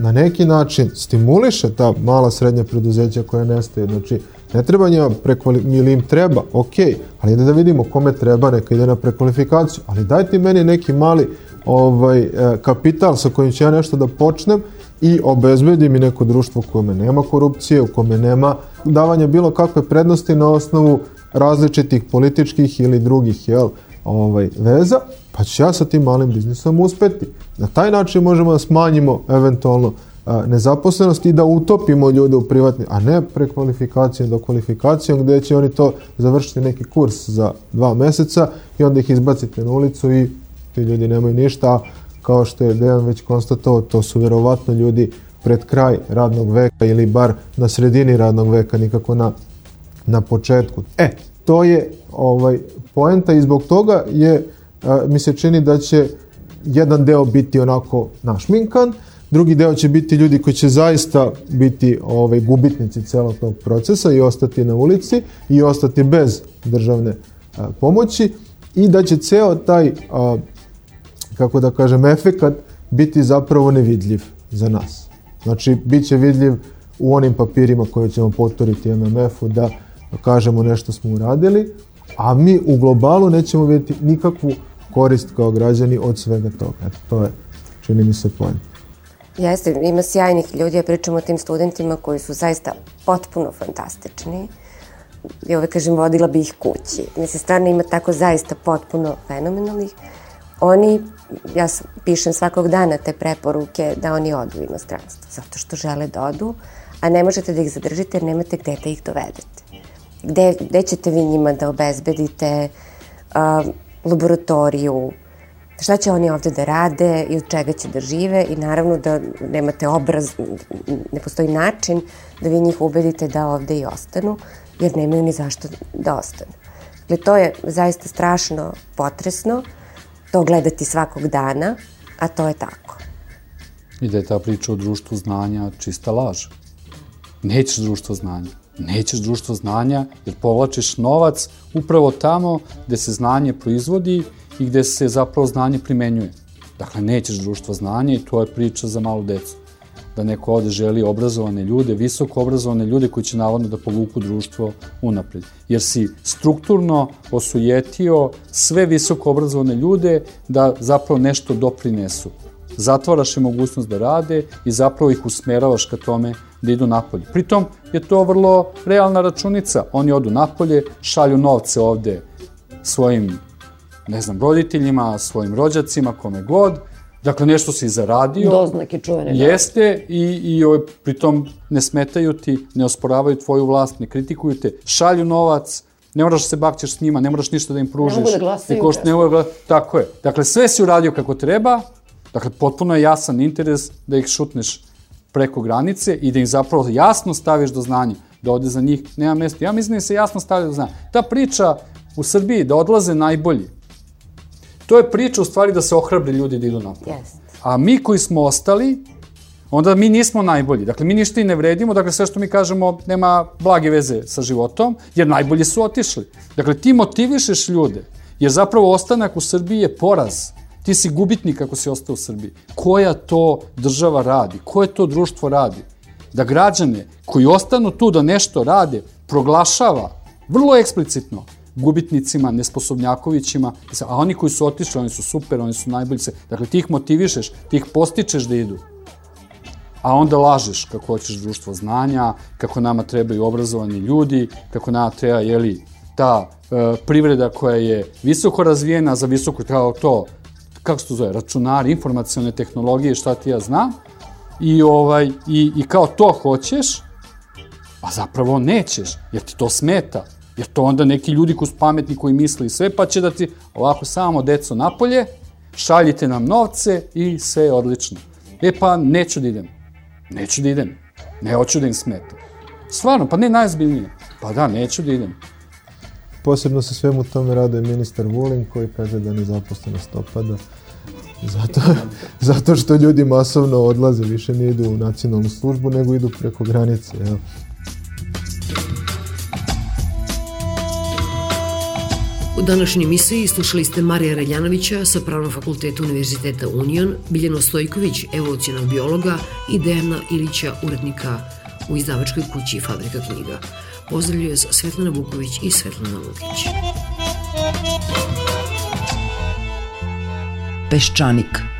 na neki način stimuliše ta mala srednja preduzeća koja nestaje, znači ne treba njima prekvali, ili im treba, ok, ali da vidimo kome treba, neka ide na prekvalifikaciju, ali dajte meni neki mali ovaj, e, kapital sa kojim ću ja nešto da počnem i obezbedi mi neko društvo u kome nema korupcije, u kome nema davanja bilo kakve prednosti na osnovu različitih političkih ili drugih jel, ovaj, veza, pa ću ja sa tim malim biznisom uspeti. Na taj način možemo da smanjimo eventualno a, nezaposlenost i da utopimo ljude u privatni, a ne prekvalifikacijom do kvalifikacijom gde će oni to završiti neki kurs za dva meseca i onda ih izbacite na ulicu i ti ljudi nemaju ništa, kao što je Dejan već konstatovao, to su verovatno ljudi pred kraj radnog veka ili bar na sredini radnog veka, nikako na, na početku. E, to je ovaj poenta i zbog toga je, a, mi se čini da će jedan deo biti onako našminkan, drugi deo će biti ljudi koji će zaista biti ovaj, gubitnici celog tog procesa i ostati na ulici i ostati bez državne a, pomoći i da će ceo taj a, kako da kažem, efekat biti zapravo nevidljiv za nas. Znači, bit će vidljiv u onim papirima koje ćemo potoriti MMF-u da kažemo nešto smo uradili, a mi u globalu nećemo vidjeti nikakvu korist kao građani od svega toga. Eto, to je, čini mi se, point. Jeste, ima sjajnih ljudi, ja pričam o tim studentima koji su zaista potpuno fantastični. I ove kažem, vodila bi ih kući. Mislim, stvarno ima tako zaista potpuno fenomenalnih. Oni ja pišem svakog dana te preporuke da oni odu u inostranstvo, zato što žele da odu, a ne možete da ih zadržite jer nemate gde da ih dovedete. Gde, gde ćete vi njima da obezbedite uh, laboratoriju, šta će oni ovde da rade i od čega će da žive i naravno da nemate obraz, ne postoji način da vi njih ubedite da ovde i ostanu, jer nemaju ni zašto da ostanu. Dakle, to je zaista strašno potresno to gledati svakog dana, a to je tako. I da je ta priča o društvu znanja čista laž. Nećeš društvo znanja. Nećeš društvo znanja jer povlačiš novac upravo tamo gde se znanje proizvodi i gde se zapravo znanje primenjuje. Dakle, nećeš društvo znanja i to je priča za malu decu da neko ovde želi obrazovane ljude, visoko obrazovane ljude koji će navodno da povuku društvo unapred. Jer si strukturno osujetio sve visoko obrazovane ljude da zapravo nešto doprinesu. Zatvaraš im mogućnost da rade i zapravo ih usmeravaš ka tome da idu napolje. Pritom je to vrlo realna računica. Oni odu napolje, šalju novce ovde svojim ne znam, roditeljima, svojim rođacima, kome god, Dakle, nešto si zaradio. Doznake čuvene. Jeste i, i ovaj, pritom ne smetaju ti, ne osporavaju tvoju vlast, ne kritikuju te, šalju novac, ne moraš da se bakćeš s njima, ne moraš ništa da im pružiš. Ne mogu da glasaju. Ne, ne mogu da glasaju. Tako je. Dakle, sve si uradio kako treba, dakle, potpuno je jasan interes da ih šutneš preko granice i da ih zapravo jasno staviš do znanja da ode za njih nema mesta. Ja mislim da se jasno stavlja do znanja. Ta priča u Srbiji da odlaze najbolji, To je priča u stvari da se ohrabri ljudi da idu napolje. Yes. A mi koji smo ostali, onda mi nismo najbolji. Dakle, mi ništa i ne vredimo, dakle, sve što mi kažemo nema blage veze sa životom, jer najbolji su otišli. Dakle, ti motivišeš ljude Jer zapravo ostanak u Srbiji je poraz. Ti si gubitnik ako si ostao u Srbiji. Koja to država radi? Koje to društvo radi? Da građane koji ostanu tu da nešto rade, proglašava vrlo eksplicitno gubitnicima, nesposobnjakovićima, a oni koji su otišli, oni su super, oni su najbolji. Dakle, ti ih motivišeš, ti ih postičeš da idu. A onda lažeš kako hoćeš društvo znanja, kako nama trebaju obrazovani ljudi, kako nama treba, jeli, ta e, privreda koja je visoko razvijena za visoko, kao to, kako se to zove, računari, informacione tehnologije, šta ti ja znam, i, ovaj, i, i kao to hoćeš, a zapravo nećeš, jer ti to smeta. Jer to onda neki ljudi koji su pametni, koji misle i sve, pa će da ti ovako samo deco napolje, šaljite nam novce i sve je odlično. E pa neću da idem. Neću da idem. Ne hoću da im smeta. Stvarno, pa ne najzbiljnije. Pa da, neću da idem. Posebno se svemu tome raduje ministar Vulin koji kaže da nezaposlenost opada. Zato, zato što ljudi masovno odlaze, više ne idu u nacionalnu službu, nego idu preko granice. Evo. U današnjoj emisiji slušali ste Marija Reljanovića sa Pravnog fakulteta Univerziteta Union, Biljano Stojković, evolucionog biologa i Dejana Ilića, urednika u izdavačkoj kući Fabrika knjiga. Pozdravljuje vas Svetlana Vuković i Svetlana Lukić. Peščanik –